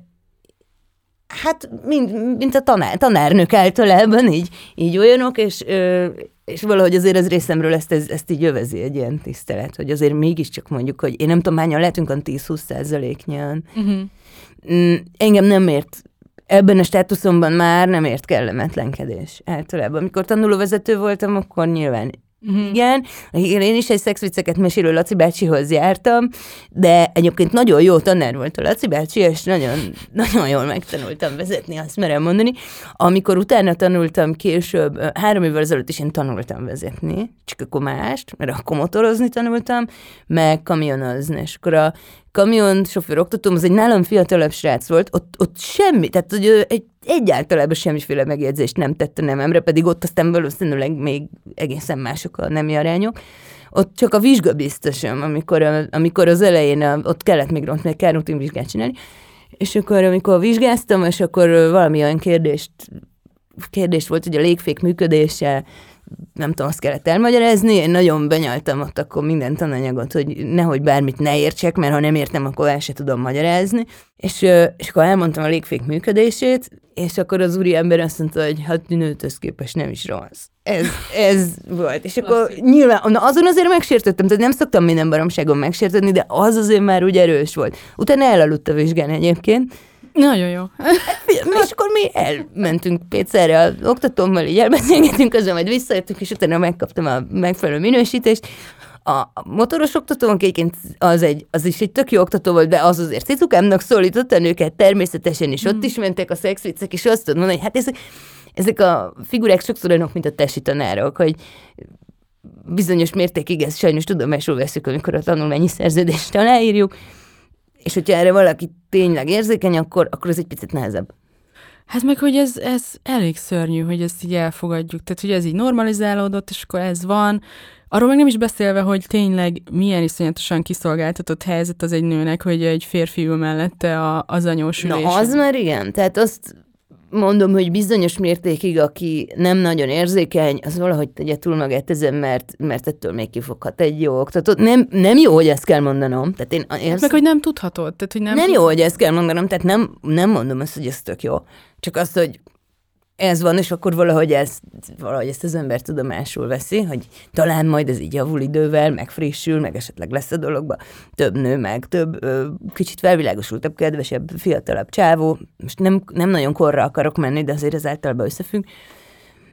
S2: hát, mint, mint a tanár, tanárnök általában, így, így olyanok, és, uh, és valahogy azért az részemről ezt, ezt, ezt így jövezi egy ilyen tisztelet, hogy azért mégiscsak mondjuk, hogy én nem tudom, hányan lehetünk a 10-20 százaléknyian. Uh-huh. Engem nem ért ebben a státuszomban már nem ért kellemetlenkedés általában. Amikor tanulóvezető voltam, akkor nyilván Uh-huh. Igen, én is egy szexvicceket mesélő Laci bácsihoz jártam, de egyébként nagyon jó tanár volt a Laci bácsi, és nagyon, nagyon jól megtanultam vezetni, azt merem mondani. Amikor utána tanultam később, három évvel ezelőtt is én tanultam vezetni, csak akkor mást, mert akkor motorozni tanultam, meg kamionozni, és akkor a kamion sofőr oktatóm, az egy nálam fiatalabb srác volt, ott, ott semmi, tehát hogy egy, egyáltalán semmiféle megjegyzést nem tett a nememre, pedig ott aztán valószínűleg még egészen mások a nemi arányok. Ott csak a vizsga biztosom, amikor, amikor az elején ott kellett még ront, még kell vizsgát csinálni, és akkor amikor vizsgáztam, és akkor valamilyen kérdést kérdés volt, hogy a légfék működése nem tudom, azt kellett elmagyarázni, én nagyon benyaltam ott akkor minden tananyagot, hogy nehogy bármit ne értsek, mert ha nem értem, akkor el se tudom magyarázni. És, és akkor elmondtam a légfék működését, és akkor az úri ember azt mondta, hogy hát nőtöz képes nem is rossz. Ez, ez volt. És akkor Lasszik. nyilván, na azon azért megsértettem, tehát nem szoktam minden baromságon megsérteni, de az azért már úgy erős volt. Utána elaludt a vizsgán egyébként,
S1: nagyon jó.
S2: és akkor mi elmentünk Pécerre az oktatómmal, így elbeszélgetünk, közben majd visszajöttünk, és utána megkaptam a megfelelő minősítést. A motoros oktató, egyébként az, egy, az is egy tök jó oktató volt, de az azért cicukámnak szólította nőket természetesen, és ott mm. is mentek a szexviccek, és azt tudom mondani, hogy hát ezek, ezek a figurák sokszor olyanok, mint a tesi tanárok, hogy bizonyos mértékig ezt sajnos tudomásul veszük, amikor a tanulmányi szerződést aláírjuk, és hogyha erre valaki tényleg érzékeny, akkor, akkor ez egy picit nehezebb.
S1: Hát meg, hogy ez, ez elég szörnyű, hogy ezt így elfogadjuk. Tehát, hogy ez így normalizálódott, és akkor ez van. Arról meg nem is beszélve, hogy tényleg milyen iszonyatosan kiszolgáltatott helyzet az egy nőnek, hogy egy férfi ül mellette a, az anyós
S2: ülés. Na, az már igen. Tehát azt mondom, hogy bizonyos mértékig, aki nem nagyon érzékeny, az valahogy tegye túl magát ezen, mert, mert ettől még kifoghat egy jó oktatót. Nem, nem jó, hogy ezt kell mondanom. Tehát én,
S1: én ezt, Meg, hogy nem tudhatod. Tehát, hogy
S2: nem, nem jó, hogy ezt kell mondanom, tehát nem, nem mondom azt, hogy ez tök jó. Csak azt, hogy ez van, és akkor valahogy, ez, valahogy ezt az ember tudomásul veszi, hogy talán majd ez így javul idővel, meg frissül, meg esetleg lesz a dologba több nő, meg több kicsit felvilágosultabb, kedvesebb, fiatalabb csávó. Most nem, nem nagyon korra akarok menni, de azért ez általában összefügg.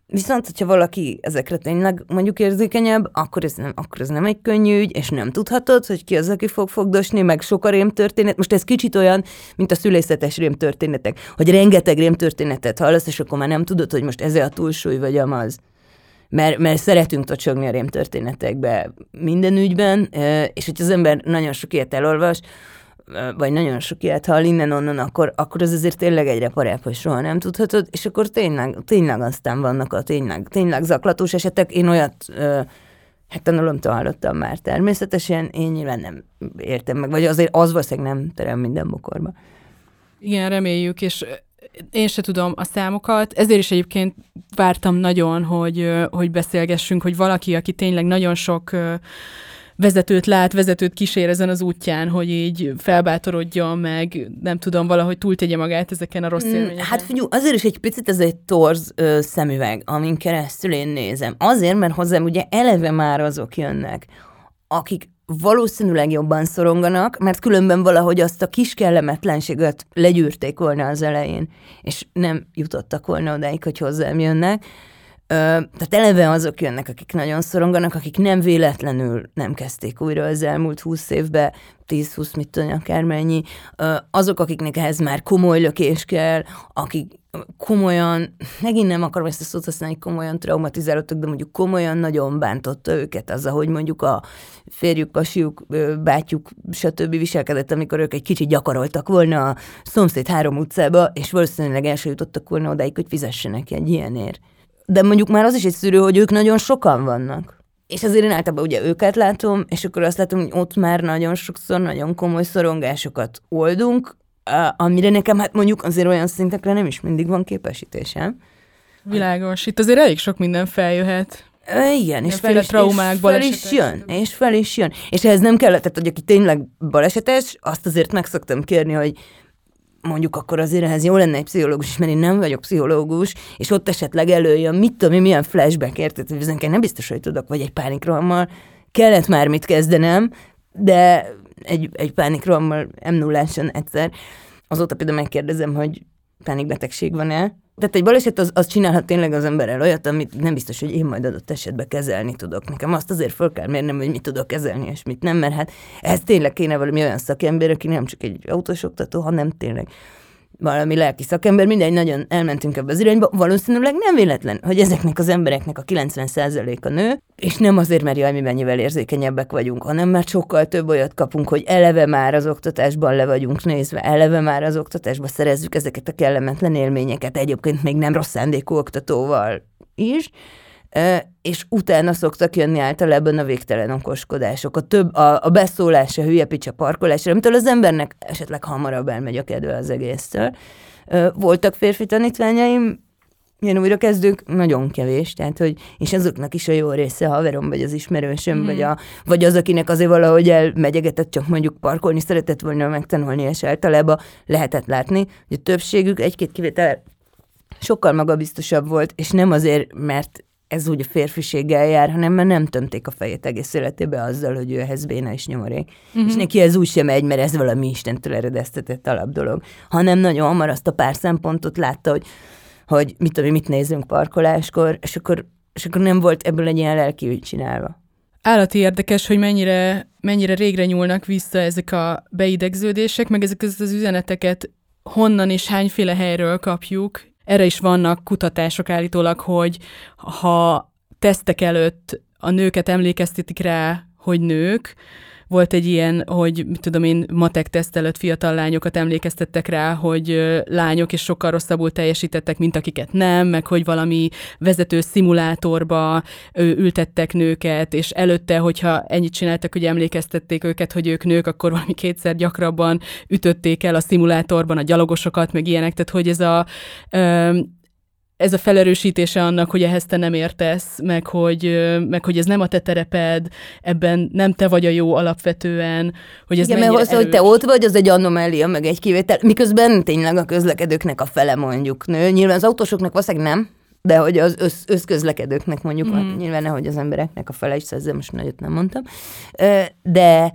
S2: Viszont, hogyha valaki ezekre tényleg mondjuk érzékenyebb, akkor ez, nem, akkor ez nem egy könnyű ügy, és nem tudhatod, hogy ki az, aki fog fogdosni, meg sok a rémtörténet. Most ez kicsit olyan, mint a szülészetes rémtörténetek, hogy rengeteg rémtörténetet hallasz, és akkor már nem tudod, hogy most ez a túlsúly, vagy amaz. Mert, mert szeretünk tocsogni a rémtörténetekbe minden ügyben, és hogy az ember nagyon sok ilyet elolvas, vagy nagyon sok ilyet hall innen-onnan, akkor, akkor az azért tényleg egyre parább, hogy soha nem tudhatod, és akkor tényleg, tényleg aztán vannak a tényleg, tényleg zaklatós esetek. Én olyat hát tanulomtól hallottam már természetesen, én nyilván nem értem meg, vagy azért az valószínűleg nem terem minden bokorba.
S1: Igen, reméljük, és én se tudom a számokat, ezért is egyébként vártam nagyon, hogy, hogy beszélgessünk, hogy valaki, aki tényleg nagyon sok vezetőt lát, vezetőt kísér ezen az útján, hogy így felbátorodjon, meg nem tudom, valahogy túltegye magát ezeken a rossz mm, élményeken.
S2: Hát figyelj, azért is egy picit ez egy torz ö, szemüveg, amin keresztül én nézem. Azért, mert hozzám ugye eleve már azok jönnek, akik valószínűleg jobban szoronganak, mert különben valahogy azt a kis kellemetlenséget legyűrték volna az elején, és nem jutottak volna odáig, hogy hozzám jönnek tehát eleve azok jönnek, akik nagyon szoronganak, akik nem véletlenül nem kezdték újra az elmúlt húsz évben, 10-20, mit tudom, akármennyi, azok, akiknek ehhez már komoly lökés kell, akik, komolyan, megint nem akarom ezt a szót használni, komolyan traumatizálódtak, de mondjuk komolyan nagyon bántotta őket az, ahogy mondjuk a férjük, pasiuk, bátyjuk, stb. viselkedett, amikor ők egy kicsit gyakoroltak volna a szomszéd három utcába, és valószínűleg el jutottak volna odáig, hogy fizessenek egy ilyenért. De mondjuk már az is egy szűrő, hogy ők nagyon sokan vannak. És azért én általában ugye őket látom, és akkor azt látom, hogy ott már nagyon sokszor nagyon komoly szorongásokat oldunk, amire nekem hát mondjuk azért olyan szintekre nem is mindig van képesítésem.
S1: Világos. Itt azért elég sok minden feljöhet.
S2: Igen, és fel, is, traumák, és fel is jön, és fel is jön. És ehhez nem kellett, tehát hogy aki tényleg balesetes, azt azért meg szoktam kérni, hogy mondjuk akkor azért ehhez jó lenne egy pszichológus, mert én nem vagyok pszichológus, és ott esetleg előjön, mit tudom, milyen flashback, érted, hogy nem biztos, hogy tudok, vagy egy pánikrohammal, kellett már mit kezdenem, de egy, egy pánikrohammal m 0 egyszer, azóta például megkérdezem, hogy pánikbetegség van-e, tehát egy baleset az, az csinálhat tényleg az emberrel olyat, amit nem biztos, hogy én majd adott esetben kezelni tudok. Nekem azt azért föl kell mérnem, hogy mit tudok kezelni, és mit nem, mert hát ez tényleg kéne valami olyan szakember, aki nem csak egy autós oktató, hanem tényleg valami lelki szakember, mindegy, nagyon elmentünk ebbe az irányba, valószínűleg nem véletlen, hogy ezeknek az embereknek a 90%-a nő, és nem azért, mert jaj, mi mennyivel érzékenyebbek vagyunk, hanem mert sokkal több olyat kapunk, hogy eleve már az oktatásban le vagyunk nézve, eleve már az oktatásban szerezzük ezeket a kellemetlen élményeket, egyébként még nem rossz szándékú oktatóval is, és utána szoktak jönni általában a végtelen okoskodások. A több, a, a beszólás, a hülye picsa parkolásra, amitől az embernek esetleg hamarabb elmegy a kedve az egésztől. Voltak férfi tanítványaim, ilyen újrakezdők nagyon kevés, tehát hogy, és azoknak is a jó része haverom, vagy az ismerősöm, mm. vagy, a, vagy az, akinek azért valahogy elmegyegetett, csak mondjuk parkolni szeretett volna megtanulni, és általában lehetett látni, hogy a többségük egy-két kivétel sokkal magabiztosabb volt, és nem azért, mert ez úgy a férfiséggel jár, hanem mert nem tömték a fejét egész életébe azzal, hogy ő ehhez béna és nyomorék. Uh-huh. És neki ez úgy sem megy, mert ez valami Istentől eredeztetett alap dolog. Hanem nagyon hamar azt a pár szempontot látta, hogy, hogy mit tudom, mit nézünk parkoláskor, és akkor, és akkor nem volt ebből egy ilyen lelki csinálva.
S1: Állati érdekes, hogy mennyire, mennyire régre nyúlnak vissza ezek a beidegződések, meg ezek az üzeneteket honnan és hányféle helyről kapjuk, erre is vannak kutatások állítólag, hogy ha tesztek előtt a nőket emlékeztetik rá, hogy nők, volt egy ilyen, hogy mit tudom én, matek teszt előtt fiatal lányokat emlékeztettek rá, hogy lányok és sokkal rosszabbul teljesítettek, mint akiket nem, meg hogy valami vezető szimulátorba ültettek nőket, és előtte, hogyha ennyit csináltak, hogy emlékeztették őket, hogy ők nők, akkor valami kétszer gyakrabban ütötték el a szimulátorban a gyalogosokat, meg ilyenek, tehát hogy ez a ez a felerősítése annak, hogy ehhez te nem értesz, meg hogy, meg hogy ez nem a te tereped, ebben nem te vagy a jó alapvetően, hogy ez
S2: Igen, mert az, hogy te ott vagy, az egy anomália, meg egy kivétel, miközben tényleg a közlekedőknek a fele mondjuk nő. Nyilván az autósoknak valószínűleg nem, de hogy az össz, összközlekedőknek mondjuk, mm. nyilván nehogy az embereknek a fele is, ezzel most nagyot nem mondtam. De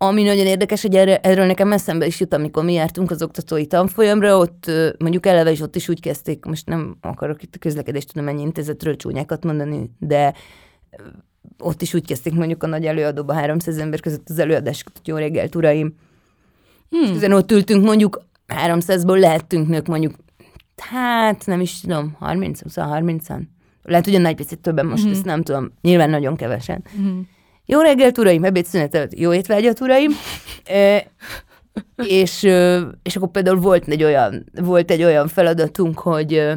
S2: ami nagyon érdekes, hogy erre, erről nekem eszembe is jut, amikor mi jártunk az oktatói tanfolyamra, ott mondjuk eleve is ott is úgy kezdték, most nem akarok itt a közlekedést tudom ennyi intézetről csúnyákat mondani, de ott is úgy kezdték mondjuk a nagy előadóba 300 ember között az előadásokat, hogy jó reggelt, uraim. Hmm. És ott ültünk mondjuk 300-ból lehettünk nők mondjuk, hát nem is tudom, 30, 20, 30-an. Lehet, hogy a nagy picit többen most, hmm. ezt nem tudom, nyilván nagyon kevesen. Hmm jó reggelt, uraim, ebédszünet előtt jó étvágyat, uraim. E, és, és akkor például volt egy olyan, volt egy olyan feladatunk, hogy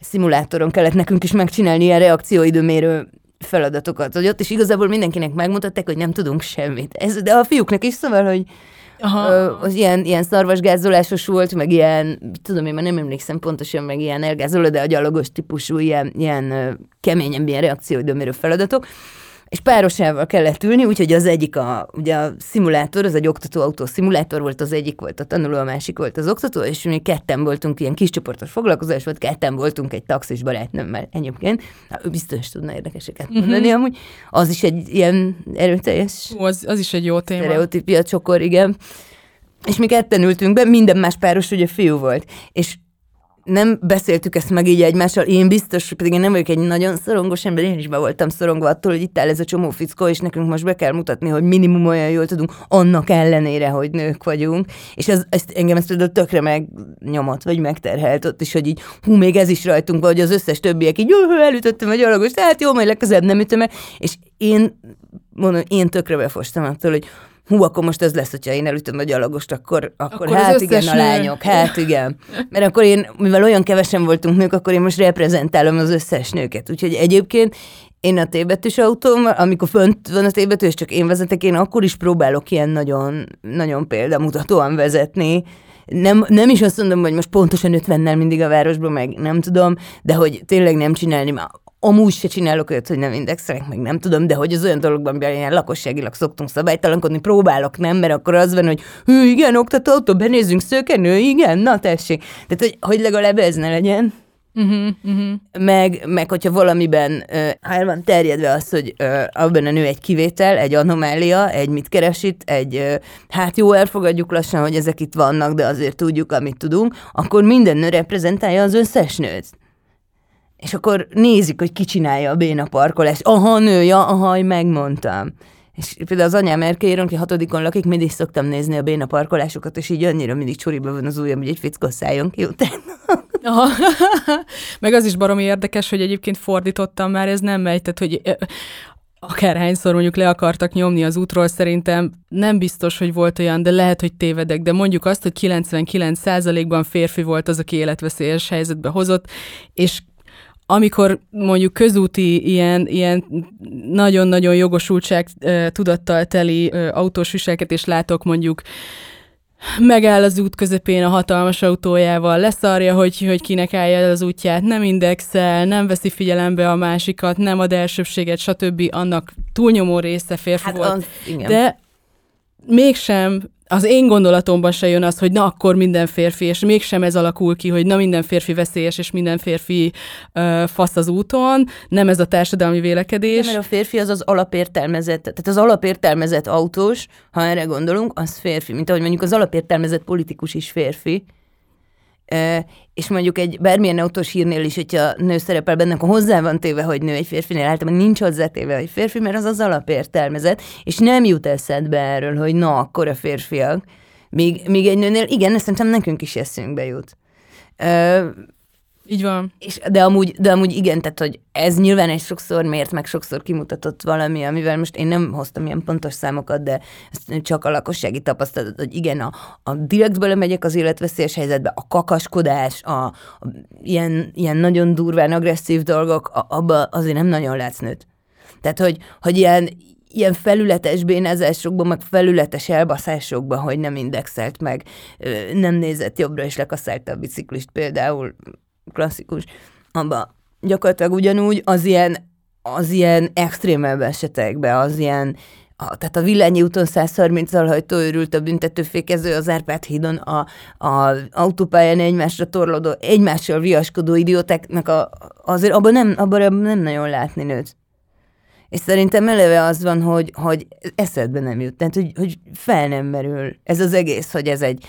S2: szimulátoron kellett nekünk is megcsinálni ilyen reakcióidőmérő feladatokat, hogy ott is igazából mindenkinek megmutatták, hogy nem tudunk semmit. Ez, de a fiúknak is szóval, hogy Aha. az ilyen, ilyen szarvasgázolásos volt, meg ilyen, tudom én már nem emlékszem pontosan, meg ilyen elgázoló, de a gyalogos típusú, ilyen, ilyen keményen ilyen reakcióidőmérő feladatok és párosával kellett ülni, úgyhogy az egyik a, ugye a szimulátor, az egy oktatóautó szimulátor volt, az egyik volt a tanuló, a másik volt az oktató, és mi ketten voltunk, ilyen kis csoportos foglalkozás volt, ketten voltunk egy taxis barátnőmmel egyébként. Na, ő biztos tudna érdekeseket mhm. mondani, uh-huh. amúgy. Az is egy ilyen erőteljes...
S1: Az, az is egy jó téma.
S2: Stereotípia csokor, igen. És mi ketten ültünk be, minden más páros ugye fiú volt. És nem beszéltük ezt meg így egymással, én biztos, pedig én nem vagyok egy nagyon szorongos ember, én is be voltam szorongva attól, hogy itt áll ez a csomó fickó, és nekünk most be kell mutatni, hogy minimum olyan jól tudunk, annak ellenére, hogy nők vagyunk. És ez, ezt, engem ezt például tökre megnyomott, vagy megterhelt ott is, hogy így, hú, még ez is rajtunk, vagy az összes többiek így, jó, elütöttem a gyalogos, tehát jó, majd legközelebb nem ütöm meg. És én, mondom, én tökre befostam attól, hogy hú, akkor most ez lesz, hogyha én elütöm a gyalogost, akkor, akkor, akkor hát igen, a lányok, hát igen. Mert akkor én, mivel olyan kevesen voltunk nők, akkor én most reprezentálom az összes nőket. Úgyhogy egyébként én a tébetűs autóm, amikor fönt van a tébetű, és csak én vezetek, én akkor is próbálok ilyen nagyon, nagyon példamutatóan vezetni, nem, nem is azt mondom, hogy most pontosan 50-nel mindig a városban, meg nem tudom, de hogy tényleg nem csinálni, amúgy se csinálok olyat, hogy nem indexelek, meg nem tudom, de hogy az olyan dologban, amiben ilyen lakosságilag szoktunk szabálytalankodni, próbálok, nem, mert akkor az van, hogy hű, igen, oktató, benézzünk szőkenő, igen, na tessék. Tehát, hogy, hogy legalább ez ne legyen. Uh-huh, uh-huh. Meg, meg, hogyha valamiben uh, el van terjedve az, hogy uh, abban a nő egy kivétel, egy anomália, egy mit keresít, egy uh, hát jó, elfogadjuk lassan, hogy ezek itt vannak, de azért tudjuk, amit tudunk, akkor minden nő reprezentálja az összes nőt és akkor nézik, hogy ki csinálja a béna parkolást. Aha, nőja, aha, megmondtam. És például az anyám erkélyéről, aki hatodikon lakik, mindig szoktam nézni a béna parkolásokat, és így annyira mindig csoriba van az ujjam, hogy egy fickó szálljon ki utána. Aha.
S1: Meg az is baromi érdekes, hogy egyébként fordítottam már, ez nem megy, tehát hogy akárhányszor mondjuk le akartak nyomni az útról, szerintem nem biztos, hogy volt olyan, de lehet, hogy tévedek, de mondjuk azt, hogy 99%-ban férfi volt az, aki életveszélyes helyzetbe hozott, és amikor mondjuk közúti ilyen, ilyen nagyon-nagyon jogosultság tudattal teli autós viselkedést látok mondjuk megáll az út közepén a hatalmas autójával, leszarja, hogy, hogy kinek állja az útját, nem indexel, nem veszi figyelembe a másikat, nem ad elsőbséget, stb. Annak túlnyomó része férfi hát volt. Az, igen. De mégsem az én gondolatomban se jön az, hogy na akkor minden férfi, és mégsem ez alakul ki, hogy na minden férfi veszélyes, és minden férfi uh, fasz az úton, nem ez a társadalmi vélekedés.
S2: Nem, mert a férfi az az alapértelmezett, tehát az alapértelmezett autós, ha erre gondolunk, az férfi, mint ahogy mondjuk az alapértelmezett politikus is férfi, és mondjuk egy bármilyen autós hírnél is, hogyha nő szerepel benne, akkor hozzá van téve, hogy nő egy férfinél, általában nincs hozzá téve, hogy férfi, mert az az alapértelmezet, és nem jut eszedbe erről, hogy na, akkor a férfiak. Míg, míg egy nőnél, igen, szerintem nekünk is eszünkbe jut.
S1: Így van.
S2: És, de, amúgy, de amúgy igen, tehát hogy ez nyilván egy sokszor mért, meg sokszor kimutatott valami, amivel most én nem hoztam ilyen pontos számokat, de csak a lakossági tapasztalat, hogy igen, a, a direktből megyek az életveszélyes helyzetbe, a kakaskodás, a, a ilyen, ilyen nagyon durván agresszív dolgok, a, abba azért nem nagyon látsz nőt. Tehát, hogy, hogy ilyen, ilyen felületes bénázásokban, meg felületes elbaszásokban, hogy nem indexelt meg, nem nézett jobbra, és lekaszálta a biciklist például, klasszikus, abban gyakorlatilag ugyanúgy az ilyen, az ilyen extrémebb esetekben, az ilyen, a, tehát a Villányi úton 130-al hajtó őrült a büntetőfékező az Árpád hídon a, a autópályán egymásra torlódó, egymással viaskodó idiótáknak a, azért abban nem, abban nem nagyon látni nőt. És szerintem eleve az van, hogy, hogy eszedbe nem jut, tehát hogy, hogy fel nem merül ez az egész, hogy ez egy,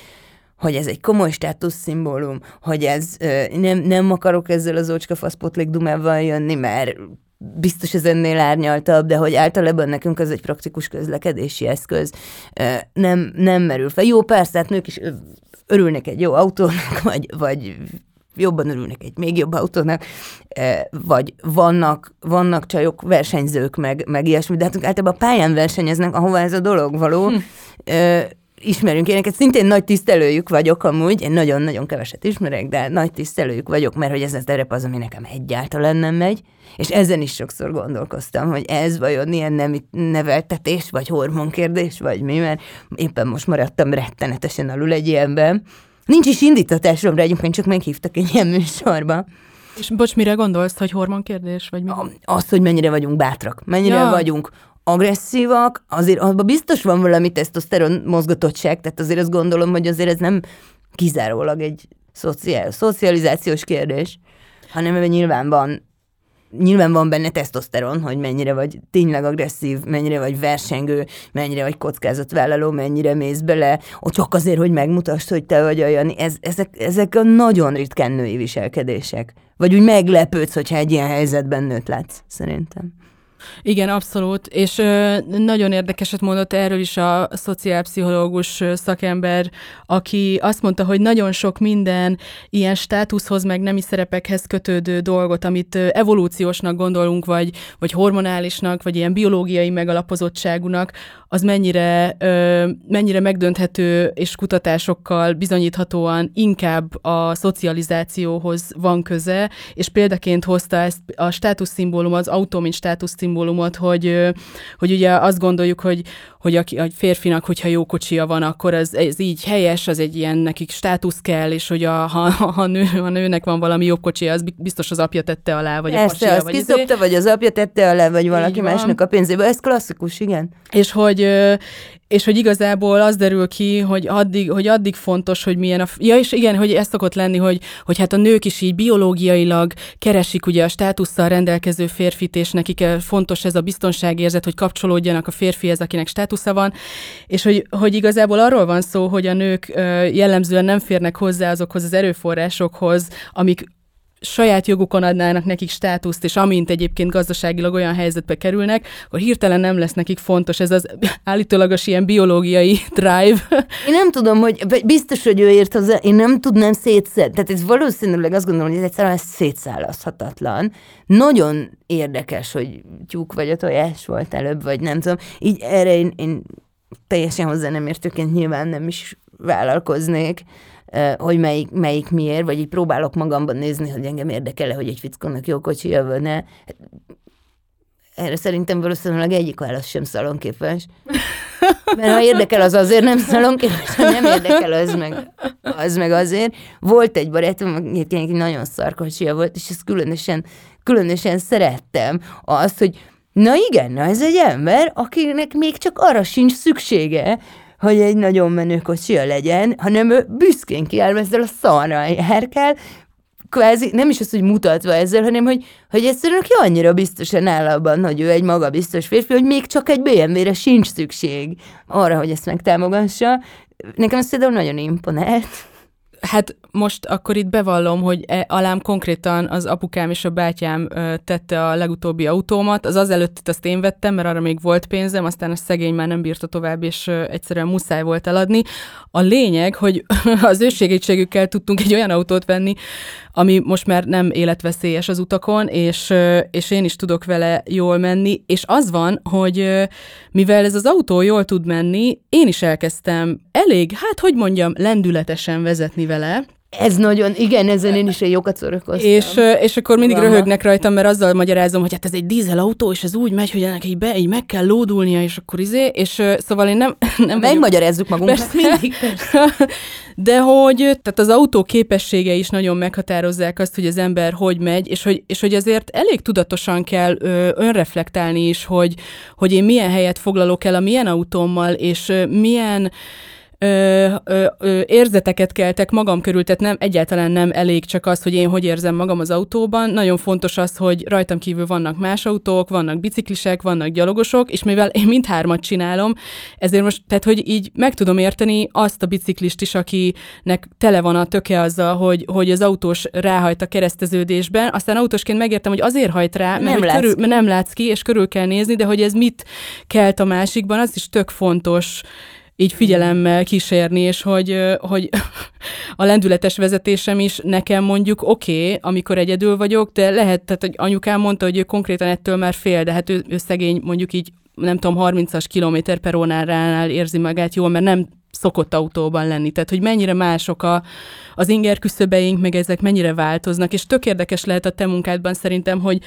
S2: hogy ez egy komoly státuszszimbólum, hogy ez nem, nem akarok ezzel az ócska faszpotlék dumával jönni, mert biztos ez ennél árnyaltabb, de hogy általában nekünk ez egy praktikus közlekedési eszköz. Nem, nem merül fel. Jó, persze, hát nők is örülnek egy jó autónak, vagy, vagy jobban örülnek egy még jobb autónak, vagy vannak, vannak csajok, versenyzők, meg, meg ilyesmi, de hát általában pályán versenyeznek, ahova ez a dolog való. Hm ismerünk éneket, szintén nagy tisztelőjük vagyok amúgy, én nagyon-nagyon keveset ismerek, de nagy tisztelőjük vagyok, mert hogy ez az terep az, ami nekem egyáltalán nem megy, és ezen is sokszor gondolkoztam, hogy ez vajon ilyen nem neveltetés, vagy hormonkérdés, vagy mi, mert éppen most maradtam rettenetesen alul egy ilyenben. Nincs is indítatásomra, egyébként csak meghívtak egy ilyen műsorba.
S1: És bocs, mire gondolsz, hogy hormonkérdés, vagy mi?
S2: Azt, hogy mennyire vagyunk bátrak, mennyire ja. vagyunk agresszívak, azért abban biztos van valami tesztoszteron mozgatottság, tehát azért azt gondolom, hogy azért ez nem kizárólag egy szociál, szocializációs kérdés, hanem ebben nyilván van nyilván van benne tesztoszteron, hogy mennyire vagy tényleg agresszív, mennyire vagy versengő, mennyire vagy kockázatvállaló, mennyire mész bele, ott csak azért, hogy megmutasd, hogy te vagy olyan. Ez, ezek, ezek a nagyon ritkán női viselkedések. Vagy úgy meglepődsz, hogyha egy ilyen helyzetben nőt látsz, szerintem.
S1: Igen, abszolút, és ö, nagyon érdekeset mondott erről is a szociálpszichológus szakember, aki azt mondta, hogy nagyon sok minden ilyen státuszhoz, meg nemi szerepekhez kötődő dolgot, amit evolúciósnak gondolunk, vagy, vagy hormonálisnak, vagy ilyen biológiai megalapozottságúnak, az mennyire, ö, mennyire megdönthető és kutatásokkal bizonyíthatóan inkább a szocializációhoz van köze, és példaként hozta ezt a státuszszimbólum, az autó, mint státuszszimbólumot, hogy, hogy ugye azt gondoljuk, hogy, hogy a, a férfinak, hogyha jó kocsia van, akkor ez, ez így helyes, az egy ilyen nekik státusz kell, és hogy a, ha, ha, nő, ha nőnek van valami jobb kocsia, az biztos az apja tette alá, vagy
S2: Ezt,
S1: a pasia,
S2: azt
S1: vagy
S2: kiszopta, izé. vagy az apja tette alá, vagy valaki másnak a pénzébe. Ez klasszikus, igen.
S1: És hogy, és hogy igazából az derül ki, hogy addig, hogy addig fontos, hogy milyen a... Ja, és igen, hogy ez szokott lenni, hogy, hogy hát a nők is így biológiailag keresik ugye a státusszal rendelkező férfit, és nekik fontos ez a biztonságérzet, hogy kapcsolódjanak a férfihez, akinek státusza van, és hogy, hogy igazából arról van szó, hogy a nők jellemzően nem férnek hozzá azokhoz az erőforrásokhoz, amik saját jogukon adnának nekik státuszt, és amint egyébként gazdaságilag olyan helyzetbe kerülnek, akkor hirtelen nem lesz nekik fontos ez az állítólagos ilyen biológiai drive.
S2: Én nem tudom, hogy biztos, hogy ő ért hozzá, én nem tudnám szétszedni. Tehát ez valószínűleg azt gondolom, hogy ez egyszerűen szétszállazhatatlan. Nagyon érdekes, hogy tyúk vagy a tojás volt előbb, vagy nem tudom. Így erre én, én teljesen hozzá nem értőként nyilván nem is vállalkoznék hogy melyik, melyik miért, vagy így próbálok magamban nézni, hogy engem érdekel hogy egy fickónak jó kocsia van-e. Erre szerintem valószínűleg egyik válasz sem szalonképes. Mert ha érdekel, az azért nem szalonképes, ha nem érdekel, az meg, az meg azért. Volt egy barátom, aki nagyon szarkocsia volt, és ezt különösen, különösen szerettem. Azt, hogy na igen, na ez egy ember, akinek még csak arra sincs szüksége, hogy egy nagyon menő kocsia legyen, hanem ő büszkén kiáll ezzel a szarral járkál, kvázi nem is az, hogy mutatva ezzel, hanem hogy, hogy egyszerűen ki annyira biztosan áll abban, hogy ő egy magabiztos férfi, hogy még csak egy BMW-re sincs szükség arra, hogy ezt megtámogassa. Nekem ez például nagyon imponált.
S1: Hát most akkor itt bevallom, hogy e, alám konkrétan az apukám és a bátyám ö, tette a legutóbbi autómat. Az az előtt azt én vettem, mert arra még volt pénzem, aztán a szegény már nem bírta tovább, és ö, egyszerűen muszáj volt eladni. A lényeg, hogy az ő segítségükkel tudtunk egy olyan autót venni, ami most már nem életveszélyes az utakon, és, ö, és én is tudok vele jól menni, és az van, hogy ö, mivel ez az autó jól tud menni, én is elkezdtem elég, hát hogy mondjam, lendületesen vezetni vele,
S2: ez nagyon, igen, ezen én is egy jókat szórakoztam.
S1: És, és akkor mindig Lama. röhögnek rajtam, mert azzal magyarázom, hogy hát ez egy dízel autó, és ez úgy megy, hogy ennek így, be, így meg kell lódulnia, és akkor izé, és szóval én nem... nem
S2: Megmagyarázzuk magunknak.
S1: Persze, mindig, persze. De hogy tehát az autó képessége is nagyon meghatározzák azt, hogy az ember hogy megy, és hogy, és hogy azért elég tudatosan kell ö, önreflektálni is, hogy, hogy én milyen helyet foglalok el a milyen autómmal, és ö, milyen ö, ö, ö, érzeteket keltek magam körül, tehát nem, egyáltalán nem elég csak az, hogy én hogy érzem magam az autóban. Nagyon fontos az, hogy rajtam kívül vannak más autók, vannak biciklisek, vannak gyalogosok, és mivel én mindhármat csinálom, ezért most, tehát hogy így meg tudom érteni azt a biciklist is, akinek tele van a töke azzal, hogy, hogy az autós ráhajt a kereszteződésben, aztán autósként megértem, hogy azért hajt rá, mert, nem, körül, mert nem látsz ki, és körül kell nézni, de hogy ez mit kelt a másikban, az is tök fontos így figyelemmel kísérni, és hogy, hogy a lendületes vezetésem is nekem mondjuk oké, okay, amikor egyedül vagyok, de lehet, tehát hogy anyukám mondta, hogy ő konkrétan ettől már fél, de hát ő, ő szegény mondjuk így nem tudom, 30-as kilométer per óránál érzi magát jól, mert nem szokott autóban lenni. Tehát, hogy mennyire mások a, az inger küszöbeink, meg ezek mennyire változnak, és tök érdekes lehet a te munkádban szerintem, hogy,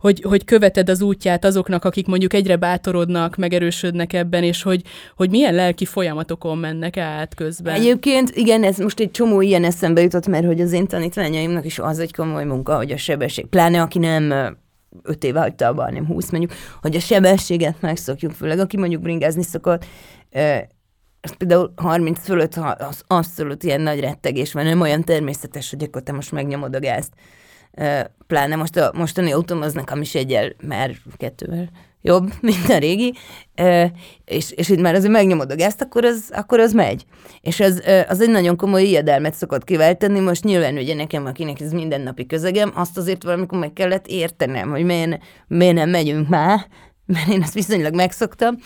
S1: hogy, hogy követed az útját azoknak, akik mondjuk egyre bátorodnak, megerősödnek ebben, és hogy, hogy milyen lelki folyamatokon mennek át közben.
S2: Egyébként igen, ez most egy csomó ilyen eszembe jutott, mert hogy az én tanítványaimnak is az egy komoly munka, hogy a sebesség, pláne aki nem öt éve hagyta abba, hanem húsz mondjuk, hogy a sebességet megszokjuk, főleg aki mondjuk bringázni szokott, ez például 30 fölött az abszolút ilyen nagy rettegés van, nem olyan természetes, hogy akkor te most megnyomod a gázt. pláne most a mostani autóm az nekem is egyel, már kettővel jobb, mint a régi, és, és itt már azért megnyomod a gázt, akkor az, akkor az megy. És az, az egy nagyon komoly ijedelmet szokott kiváltani, most nyilván ugye nekem, akinek ez mindennapi közegem, azt azért valamikor meg kellett értenem, hogy miért, miért nem megyünk már, mert én ezt viszonylag megszoktam,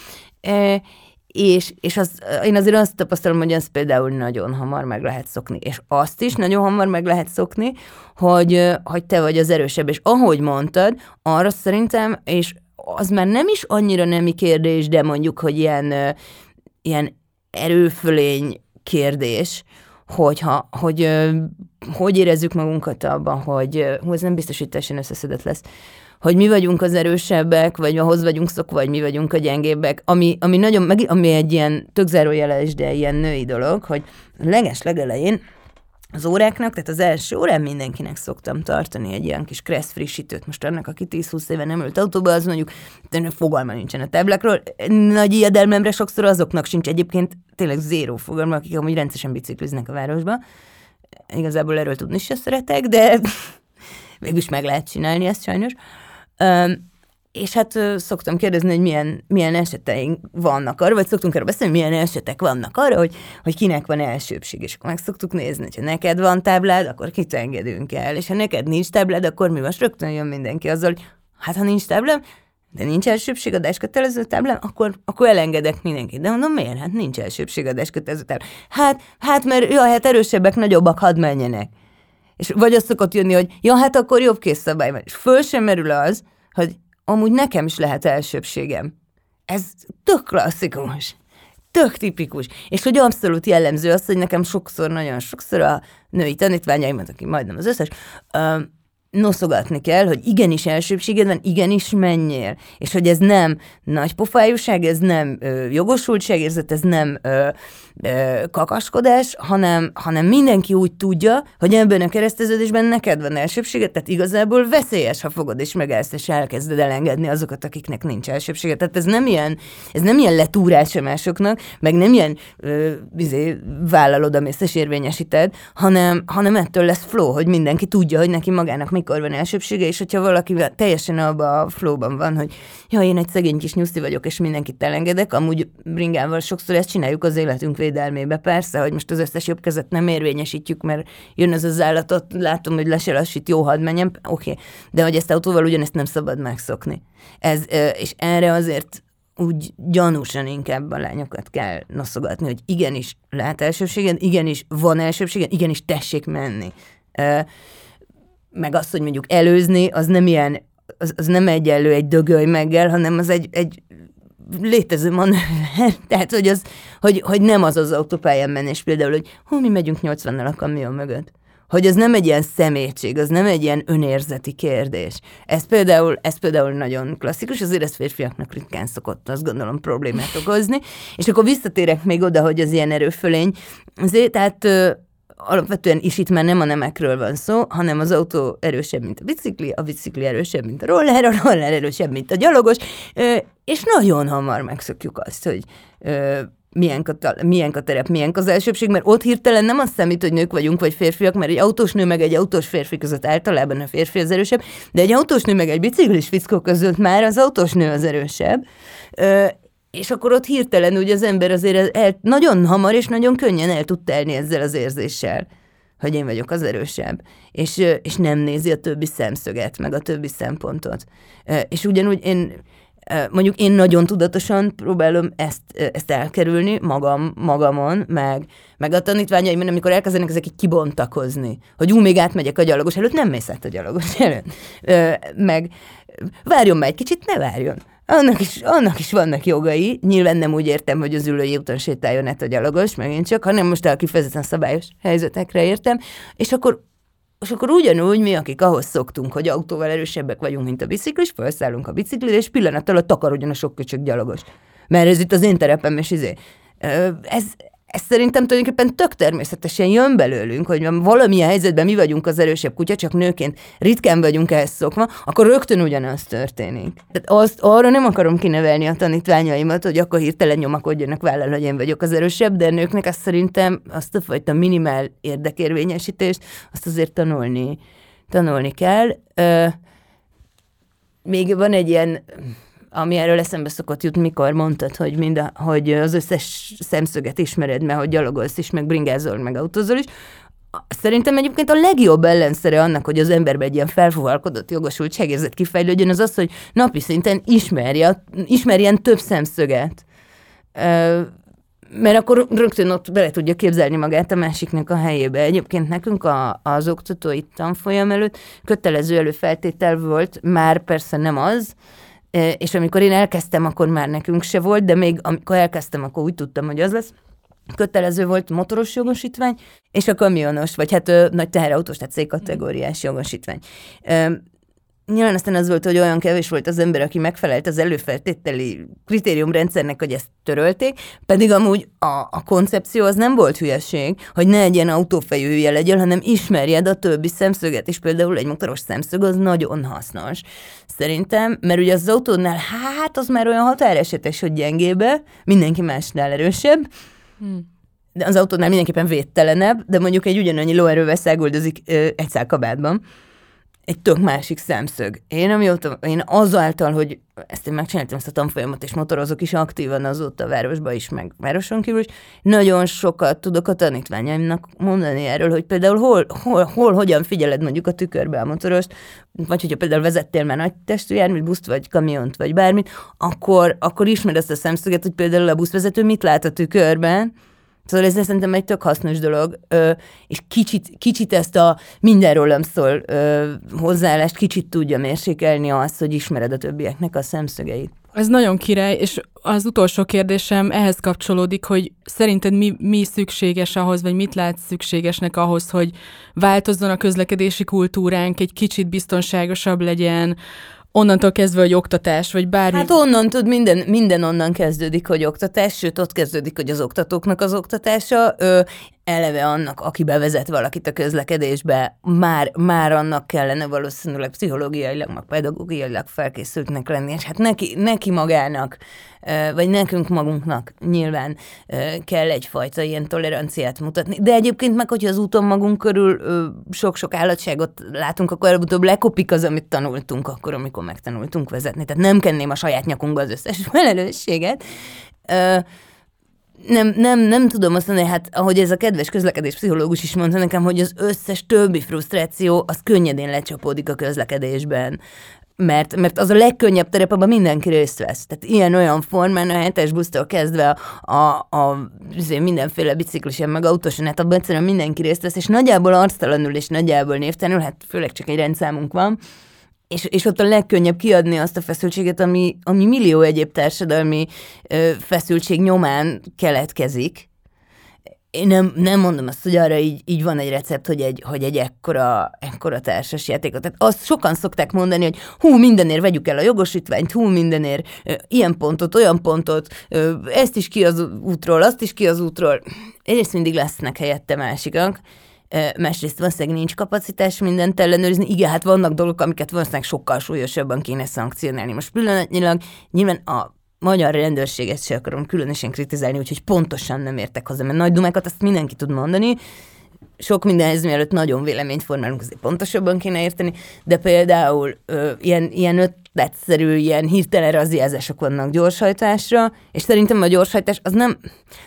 S2: és, és az, én azért azt tapasztalom, hogy ezt például nagyon hamar meg lehet szokni, és azt is nagyon hamar meg lehet szokni, hogy, hogy te vagy az erősebb, és ahogy mondtad, arra szerintem, és az már nem is annyira nemi kérdés, de mondjuk, hogy ilyen, ilyen erőfölény kérdés, hogyha, hogy hogy érezzük magunkat abban, hogy hú, ez nem biztos, hogy teljesen összeszedett lesz, hogy mi vagyunk az erősebbek, vagy ahhoz vagyunk szokva, vagy mi vagyunk a gyengébbek, ami, ami nagyon, meg, ami egy ilyen tök zárójeles, de ilyen női dolog, hogy leges legelején az óráknak, tehát az első órán mindenkinek szoktam tartani egy ilyen kis kressz frissítőt. Most annak, aki 10-20 éve nem ült autóba, az mondjuk fogalma nincsen a táblákról. Nagy ijedelmemre sokszor azoknak sincs egyébként tényleg zéró fogalma, akik amúgy rendszeresen bicikliznek a városba. Igazából erről tudni se szeretek, de végülis meg lehet csinálni ezt sajnos. És hát szoktam kérdezni, hogy milyen, milyen eseteink vannak arra, vagy szoktunk arra beszélni, milyen esetek vannak arra, hogy, hogy kinek van elsőbség, és akkor meg szoktuk nézni, hogy ha neked van táblád, akkor kit engedünk el, és ha neked nincs táblád, akkor mi most rögtön jön mindenki azzal, hogy hát ha nincs táblám, de nincs elsőbség a kötelező táblám, akkor, akkor elengedek mindenkit. De mondom, miért? Hát nincs elsőbség a kötelező táblám. Hát, hát mert jó, hát erősebbek, nagyobbak, hadd menjenek. És vagy azt szokott jönni, hogy ja, hát akkor jobb kész szabály van. És föl sem merül az, hogy amúgy nekem is lehet elsőbségem. Ez tök klasszikus, tök tipikus. És hogy abszolút jellemző az, hogy nekem sokszor, nagyon sokszor a női tanítványaimat, aki majdnem az összes, noszogatni kell, hogy igenis elsőbséged van, igenis menjél. És hogy ez nem nagy pofájúság, ez nem ö, jogosultságérzet, ez nem ö, ö, kakaskodás, hanem, hanem mindenki úgy tudja, hogy ebben a kereszteződésben neked van elsőbséged, tehát igazából veszélyes, ha fogod és megállsz, és elkezded elengedni azokat, akiknek nincs elsőbsége. Tehát ez nem ilyen, ez nem ilyen letúrás a másoknak, meg nem ilyen ö, izé, vállalod a mészes érvényesíted, hanem, hanem ettől lesz flow, hogy mindenki tudja, hogy neki magának mikor van elsőbsége, és hogyha valaki teljesen abban a flowban van, hogy ja, én egy szegény kis nyuszi vagyok, és mindenkit elengedek, amúgy bringával sokszor ezt csináljuk az életünk védelmébe. Persze, hogy most az összes jobb kezet nem érvényesítjük, mert jön ez az állatot, látom, hogy le se lassít, jó, hadd menjem, oké. Okay. De hogy ezt autóval ugyanezt nem szabad megszokni. Ez, és erre azért úgy gyanúsan inkább a lányokat kell noszogatni, hogy igenis lehet elsőbségen, igenis van elsőbségen, igenis tessék menni meg azt, hogy mondjuk előzni, az nem ilyen, az, az nem egyenlő egy dögöly meggel, hanem az egy, egy létező manőver. Tehát, hogy, az, hogy, hogy nem az az autópályán menés például, hogy hú, mi megyünk 80-nal a kamion mögött. Hogy az nem egy ilyen szemétség, az nem egy ilyen önérzeti kérdés. Ez például, ez például nagyon klasszikus, azért ez férfiaknak ritkán szokott, azt gondolom, problémát okozni. És akkor visszatérek még oda, hogy az ilyen erőfölény. Azért, tehát alapvetően is itt már nem a nemekről van szó, hanem az autó erősebb, mint a bicikli, a bicikli erősebb, mint a roller, a roller erősebb, mint a gyalogos, és nagyon hamar megszokjuk azt, hogy milyen a, milyen terep, milyen az elsőbség, mert ott hirtelen nem azt számít, hogy nők vagyunk, vagy férfiak, mert egy autós nő meg egy autós férfi között általában a férfi az erősebb, de egy autós nő meg egy biciklis fickó között már az autós nő az erősebb, és akkor ott hirtelen úgy az ember azért el, nagyon hamar és nagyon könnyen el tud telni ezzel az érzéssel, hogy én vagyok az erősebb, és, és nem nézi a többi szemszöget, meg a többi szempontot. És ugyanúgy én, mondjuk én nagyon tudatosan próbálom ezt, ezt elkerülni magam, magamon, meg, meg a tanítványaim, amikor elkezdenek ezek így kibontakozni, hogy ú, még átmegyek a gyalogos előtt, nem mész át a gyalogos előtt. Meg várjon már egy kicsit, ne várjon annak is, annak is vannak jogai. Nyilván nem úgy értem, hogy az ülői úton sétáljon át a gyalogos, megint csak, hanem most a kifejezetten szabályos helyzetekre értem. És akkor és akkor ugyanúgy mi, akik ahhoz szoktunk, hogy autóval erősebbek vagyunk, mint a biciklis, felszállunk a biciklire, és pillanat alatt takarodjon a sok köcsög gyalogos. Mert ez itt az én terepem, és izé. Ez, ez szerintem tulajdonképpen tök természetesen jön belőlünk, hogy valamilyen helyzetben mi vagyunk az erősebb kutya, csak nőként ritkán vagyunk ehhez szokva, akkor rögtön ugyanaz történik. Tehát azt, arra nem akarom kinevelni a tanítványaimat, hogy akkor hirtelen nyomakodjanak vállal, hogy én vagyok az erősebb, de nőknek azt szerintem azt a fajta minimál érdekérvényesítést, azt azért tanulni tanulni kell. Ö, még van egy ilyen, ami erről eszembe szokott jutni, mikor mondtad, hogy, mind a, hogy az összes szemszöget ismered, mert hogy gyalogolsz is, meg bringázol, meg autózol is, Szerintem egyébként a legjobb ellenszere annak, hogy az emberben egy ilyen felfogalkodott jogosultságérzet kifejlődjön, az az, hogy napi szinten ismerje, ismerjen több szemszöget. Mert akkor rögtön ott bele tudja képzelni magát a másiknak a helyébe. Egyébként nekünk a, az oktatói tanfolyam előtt kötelező előfeltétel volt, már persze nem az, és amikor én elkezdtem, akkor már nekünk se volt, de még amikor elkezdtem, akkor úgy tudtam, hogy az lesz, kötelező volt motoros jogosítvány, és a kamionos, vagy hát ö, nagy teherautós, tehát C-kategóriás jogosítvány. Ö, nyilván aztán az volt, hogy olyan kevés volt az ember, aki megfelelt az előfeltételi kritériumrendszernek, hogy ezt törölték, pedig amúgy a, a koncepció az nem volt hülyeség, hogy ne egy ilyen autófejű hülye hanem ismerjed a többi szemszöget, és például egy motoros szemszög az nagyon hasznos. Szerintem, mert ugye az autónál, hát az már olyan határesetes, hogy gyengébe, mindenki másnál erősebb, Hmm. De az autónál mindenképpen védtelenebb, de mondjuk egy ugyanannyi lóerővel száguldozik ö, egy szál kabátban. Egy tök másik szemszög. Én amióta, én azáltal, hogy ezt én megcsináltam ezt a tanfolyamot, és motorozok is aktívan azóta a városba is, meg városon kívül is, nagyon sokat tudok a tanítványaimnak mondani erről, hogy például hol, hol, hol hogyan figyeled mondjuk a tükörbe a motorost, vagy hogyha például vezettél már nagy testű járműt, buszt, vagy kamiont, vagy bármit, akkor, akkor ismered ezt a szemszöget, hogy például a buszvezető mit lát a tükörben, Szóval ez szerintem egy tök hasznos dolog, és kicsit, kicsit ezt a mindenről szól ö, hozzáállást kicsit tudja mérsékelni azt, hogy ismered a többieknek a szemszögeit.
S1: Ez nagyon király, és az utolsó kérdésem ehhez kapcsolódik, hogy szerinted mi, mi szükséges ahhoz, vagy mit látsz szükségesnek ahhoz, hogy változzon a közlekedési kultúránk, egy kicsit biztonságosabb legyen, onnantól kezdve, hogy oktatás, vagy bármi.
S2: Hát onnan tud, minden, minden onnan kezdődik, hogy oktatás, sőt ott kezdődik, hogy az oktatóknak az oktatása. Ö, eleve annak, aki bevezet valakit a közlekedésbe, már, már annak kellene valószínűleg pszichológiailag, meg pedagógiailag felkészültnek lenni, és hát neki, neki magának, vagy nekünk magunknak nyilván kell egyfajta ilyen toleranciát mutatni. De egyébként meg, hogyha az úton magunk körül sok-sok állatságot látunk, akkor előbb-utóbb lekopik az, amit tanultunk akkor, amikor megtanultunk vezetni. Tehát nem kenném a saját nyakunkba az összes felelősséget nem, nem, nem tudom azt mondani, hát ahogy ez a kedves közlekedés pszichológus is mondta nekem, hogy az összes többi frusztráció az könnyedén lecsapódik a közlekedésben. Mert, mert az a legkönnyebb terep, abban mindenki részt vesz. Tehát ilyen-olyan formán a hetes busztól kezdve a, a, a izé, mindenféle biciklisen, meg autóson, hát abban egyszerűen mindenki részt vesz, és nagyjából arctalanul és nagyjából névtelenül, hát főleg csak egy rendszámunk van, és, és ott a legkönnyebb kiadni azt a feszültséget, ami, ami millió egyéb társadalmi ö, feszültség nyomán keletkezik. Én nem, nem mondom azt, hogy arra így, így van egy recept, hogy egy, hogy egy ekkora, ekkora társas játékot. Tehát azt sokan szokták mondani, hogy hú, mindenért vegyük el a jogosítványt, hú, mindenért ö, ilyen pontot, olyan pontot, ö, ezt is ki az útról, azt is ki az útról. Egyrészt mindig lesznek helyette másikak, másrészt valószínűleg nincs kapacitás mindent ellenőrizni. Igen, hát vannak dolgok, amiket valószínűleg sokkal súlyosabban kéne szankcionálni. Most pillanatnyilag nyilván a magyar rendőrséget se akarom különösen kritizálni, úgyhogy pontosan nem értek hozzá, mert nagy dumákat azt mindenki tud mondani, sok mindenhez mielőtt nagyon véleményt formálunk, azért pontosabban kéne érteni, de például ö, ilyen, ilyen ötletszerű, ilyen hirtelen razziázások vannak gyorshajtásra, és szerintem a gyorshajtás az nem,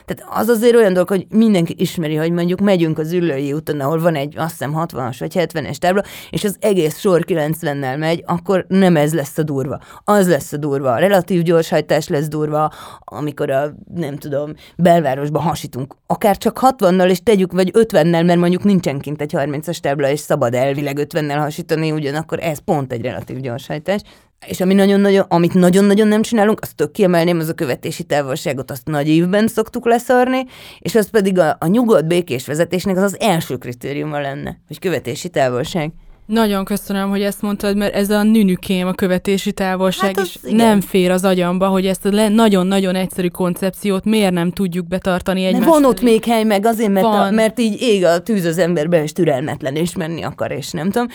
S2: tehát az azért olyan dolog, hogy mindenki ismeri, hogy mondjuk megyünk az ülői úton, ahol van egy azt hiszem 60-as vagy 70-es tábla, és az egész sor 90-nel megy, akkor nem ez lesz a durva. Az lesz a durva. A relatív gyorshajtás lesz durva, amikor a, nem tudom, belvárosba hasítunk. Akár csak 60-nal, és tegyük, vagy 50-nel, mert mondjuk nincsen kint egy 30-as tábla, és szabad elvileg 50-nel hasítani, ugyanakkor ez pont egy relatív gyorshajtás. És ami nagyon-nagyon, amit nagyon-nagyon nem csinálunk, azt tök kiemelném, az a követési távolságot, azt nagy évben szoktuk leszarni, és az pedig a, a nyugodt békés vezetésnek az az első kritériuma lenne, hogy követési távolság.
S1: Nagyon köszönöm, hogy ezt mondtad, mert ez a nünükém, a követési távolság, hát és igen. nem fér az agyamba, hogy ezt a nagyon-nagyon egyszerű koncepciót miért nem tudjuk betartani egymás
S2: Van ott még hely meg azért, mert, a, mert így ég a tűz az emberbe, és türelmetlen, és menni akar, és nem tudom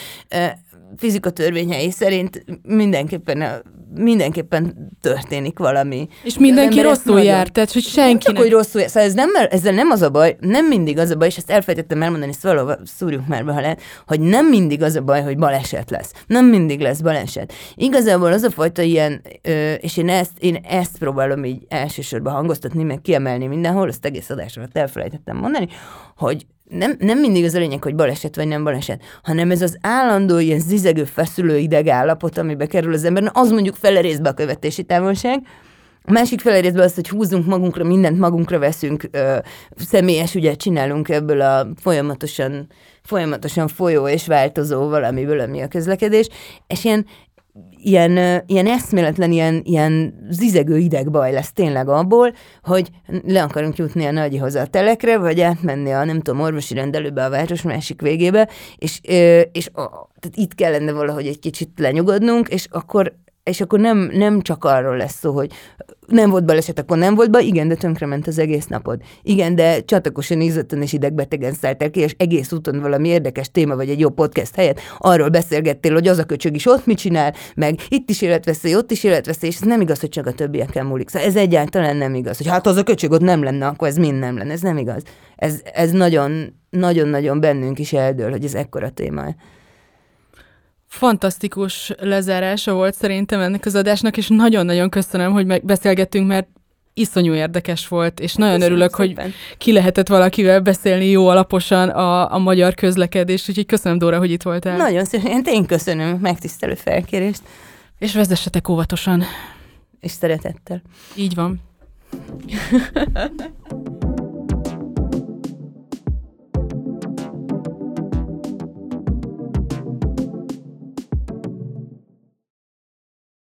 S2: fizika törvényei szerint mindenképpen mindenképpen történik valami.
S1: És mindenki rosszul
S2: nagyon-
S1: jár, tehát hogy senkinek...
S2: csak, hogy rosszul, szóval ez nem, ezzel nem az a baj, nem mindig az a baj, és ezt elfelejtettem elmondani, ezt valahol szúrjuk már be, ha lehet, hogy nem mindig az a baj, hogy baleset lesz. Nem mindig lesz baleset. Igazából az a fajta ilyen, és én ezt, én ezt próbálom így elsősorban hangoztatni, meg kiemelni mindenhol, azt egész adás alatt elfelejtettem mondani, hogy nem, nem mindig az a lényeg, hogy baleset vagy nem baleset, hanem ez az állandó ilyen zizegő, feszülő idegállapot, amibe kerül az ember, na, az mondjuk fele részbe a követési távolság, a másik fele részben az, hogy húzunk magunkra, mindent magunkra veszünk, ö, személyes ügyet csinálunk ebből a folyamatosan, folyamatosan folyó és változó valamiből, ami a közlekedés, és ilyen, ilyen, ilyen eszméletlen, ilyen, ilyen zizegő idegbaj lesz tényleg abból, hogy le akarunk jutni a nagyhoz a telekre, vagy átmenni a, nem tudom, orvosi rendelőbe a város másik végébe, és, és a, tehát itt kellene valahogy egy kicsit lenyugodnunk, és akkor és akkor nem, nem csak arról lesz szó, hogy nem volt baleset, akkor nem volt baj, igen, de tönkrement az egész napod. Igen, de csatakosan izzadtan és idegbetegen szálltál ki, és egész úton valami érdekes téma, vagy egy jó podcast helyett arról beszélgettél, hogy az a köcsög is ott mit csinál, meg itt is életveszély, ott is életveszély, és ez nem igaz, hogy csak a többieken múlik. Szóval ez egyáltalán nem igaz, hogy hát az a köcsög ott nem lenne, akkor ez mind nem lenne. Ez nem igaz. Ez, ez nagyon, nagyon-nagyon bennünk is eldől, hogy ez ekkora téma.
S1: Fantasztikus lezárása volt szerintem ennek az adásnak, és nagyon-nagyon köszönöm, hogy meg beszélgettünk, mert iszonyú érdekes volt, és nagyon
S2: Köszönöm
S1: örülök,
S2: szépen.
S1: hogy ki lehetett valakivel beszélni jó alaposan a, a magyar közlekedést, úgyhogy köszönöm, Dóra, hogy itt voltál.
S2: Nagyon szépen, én köszönöm megtisztelő felkérést,
S1: És vezessetek óvatosan.
S2: és szeretettel.
S1: Így van.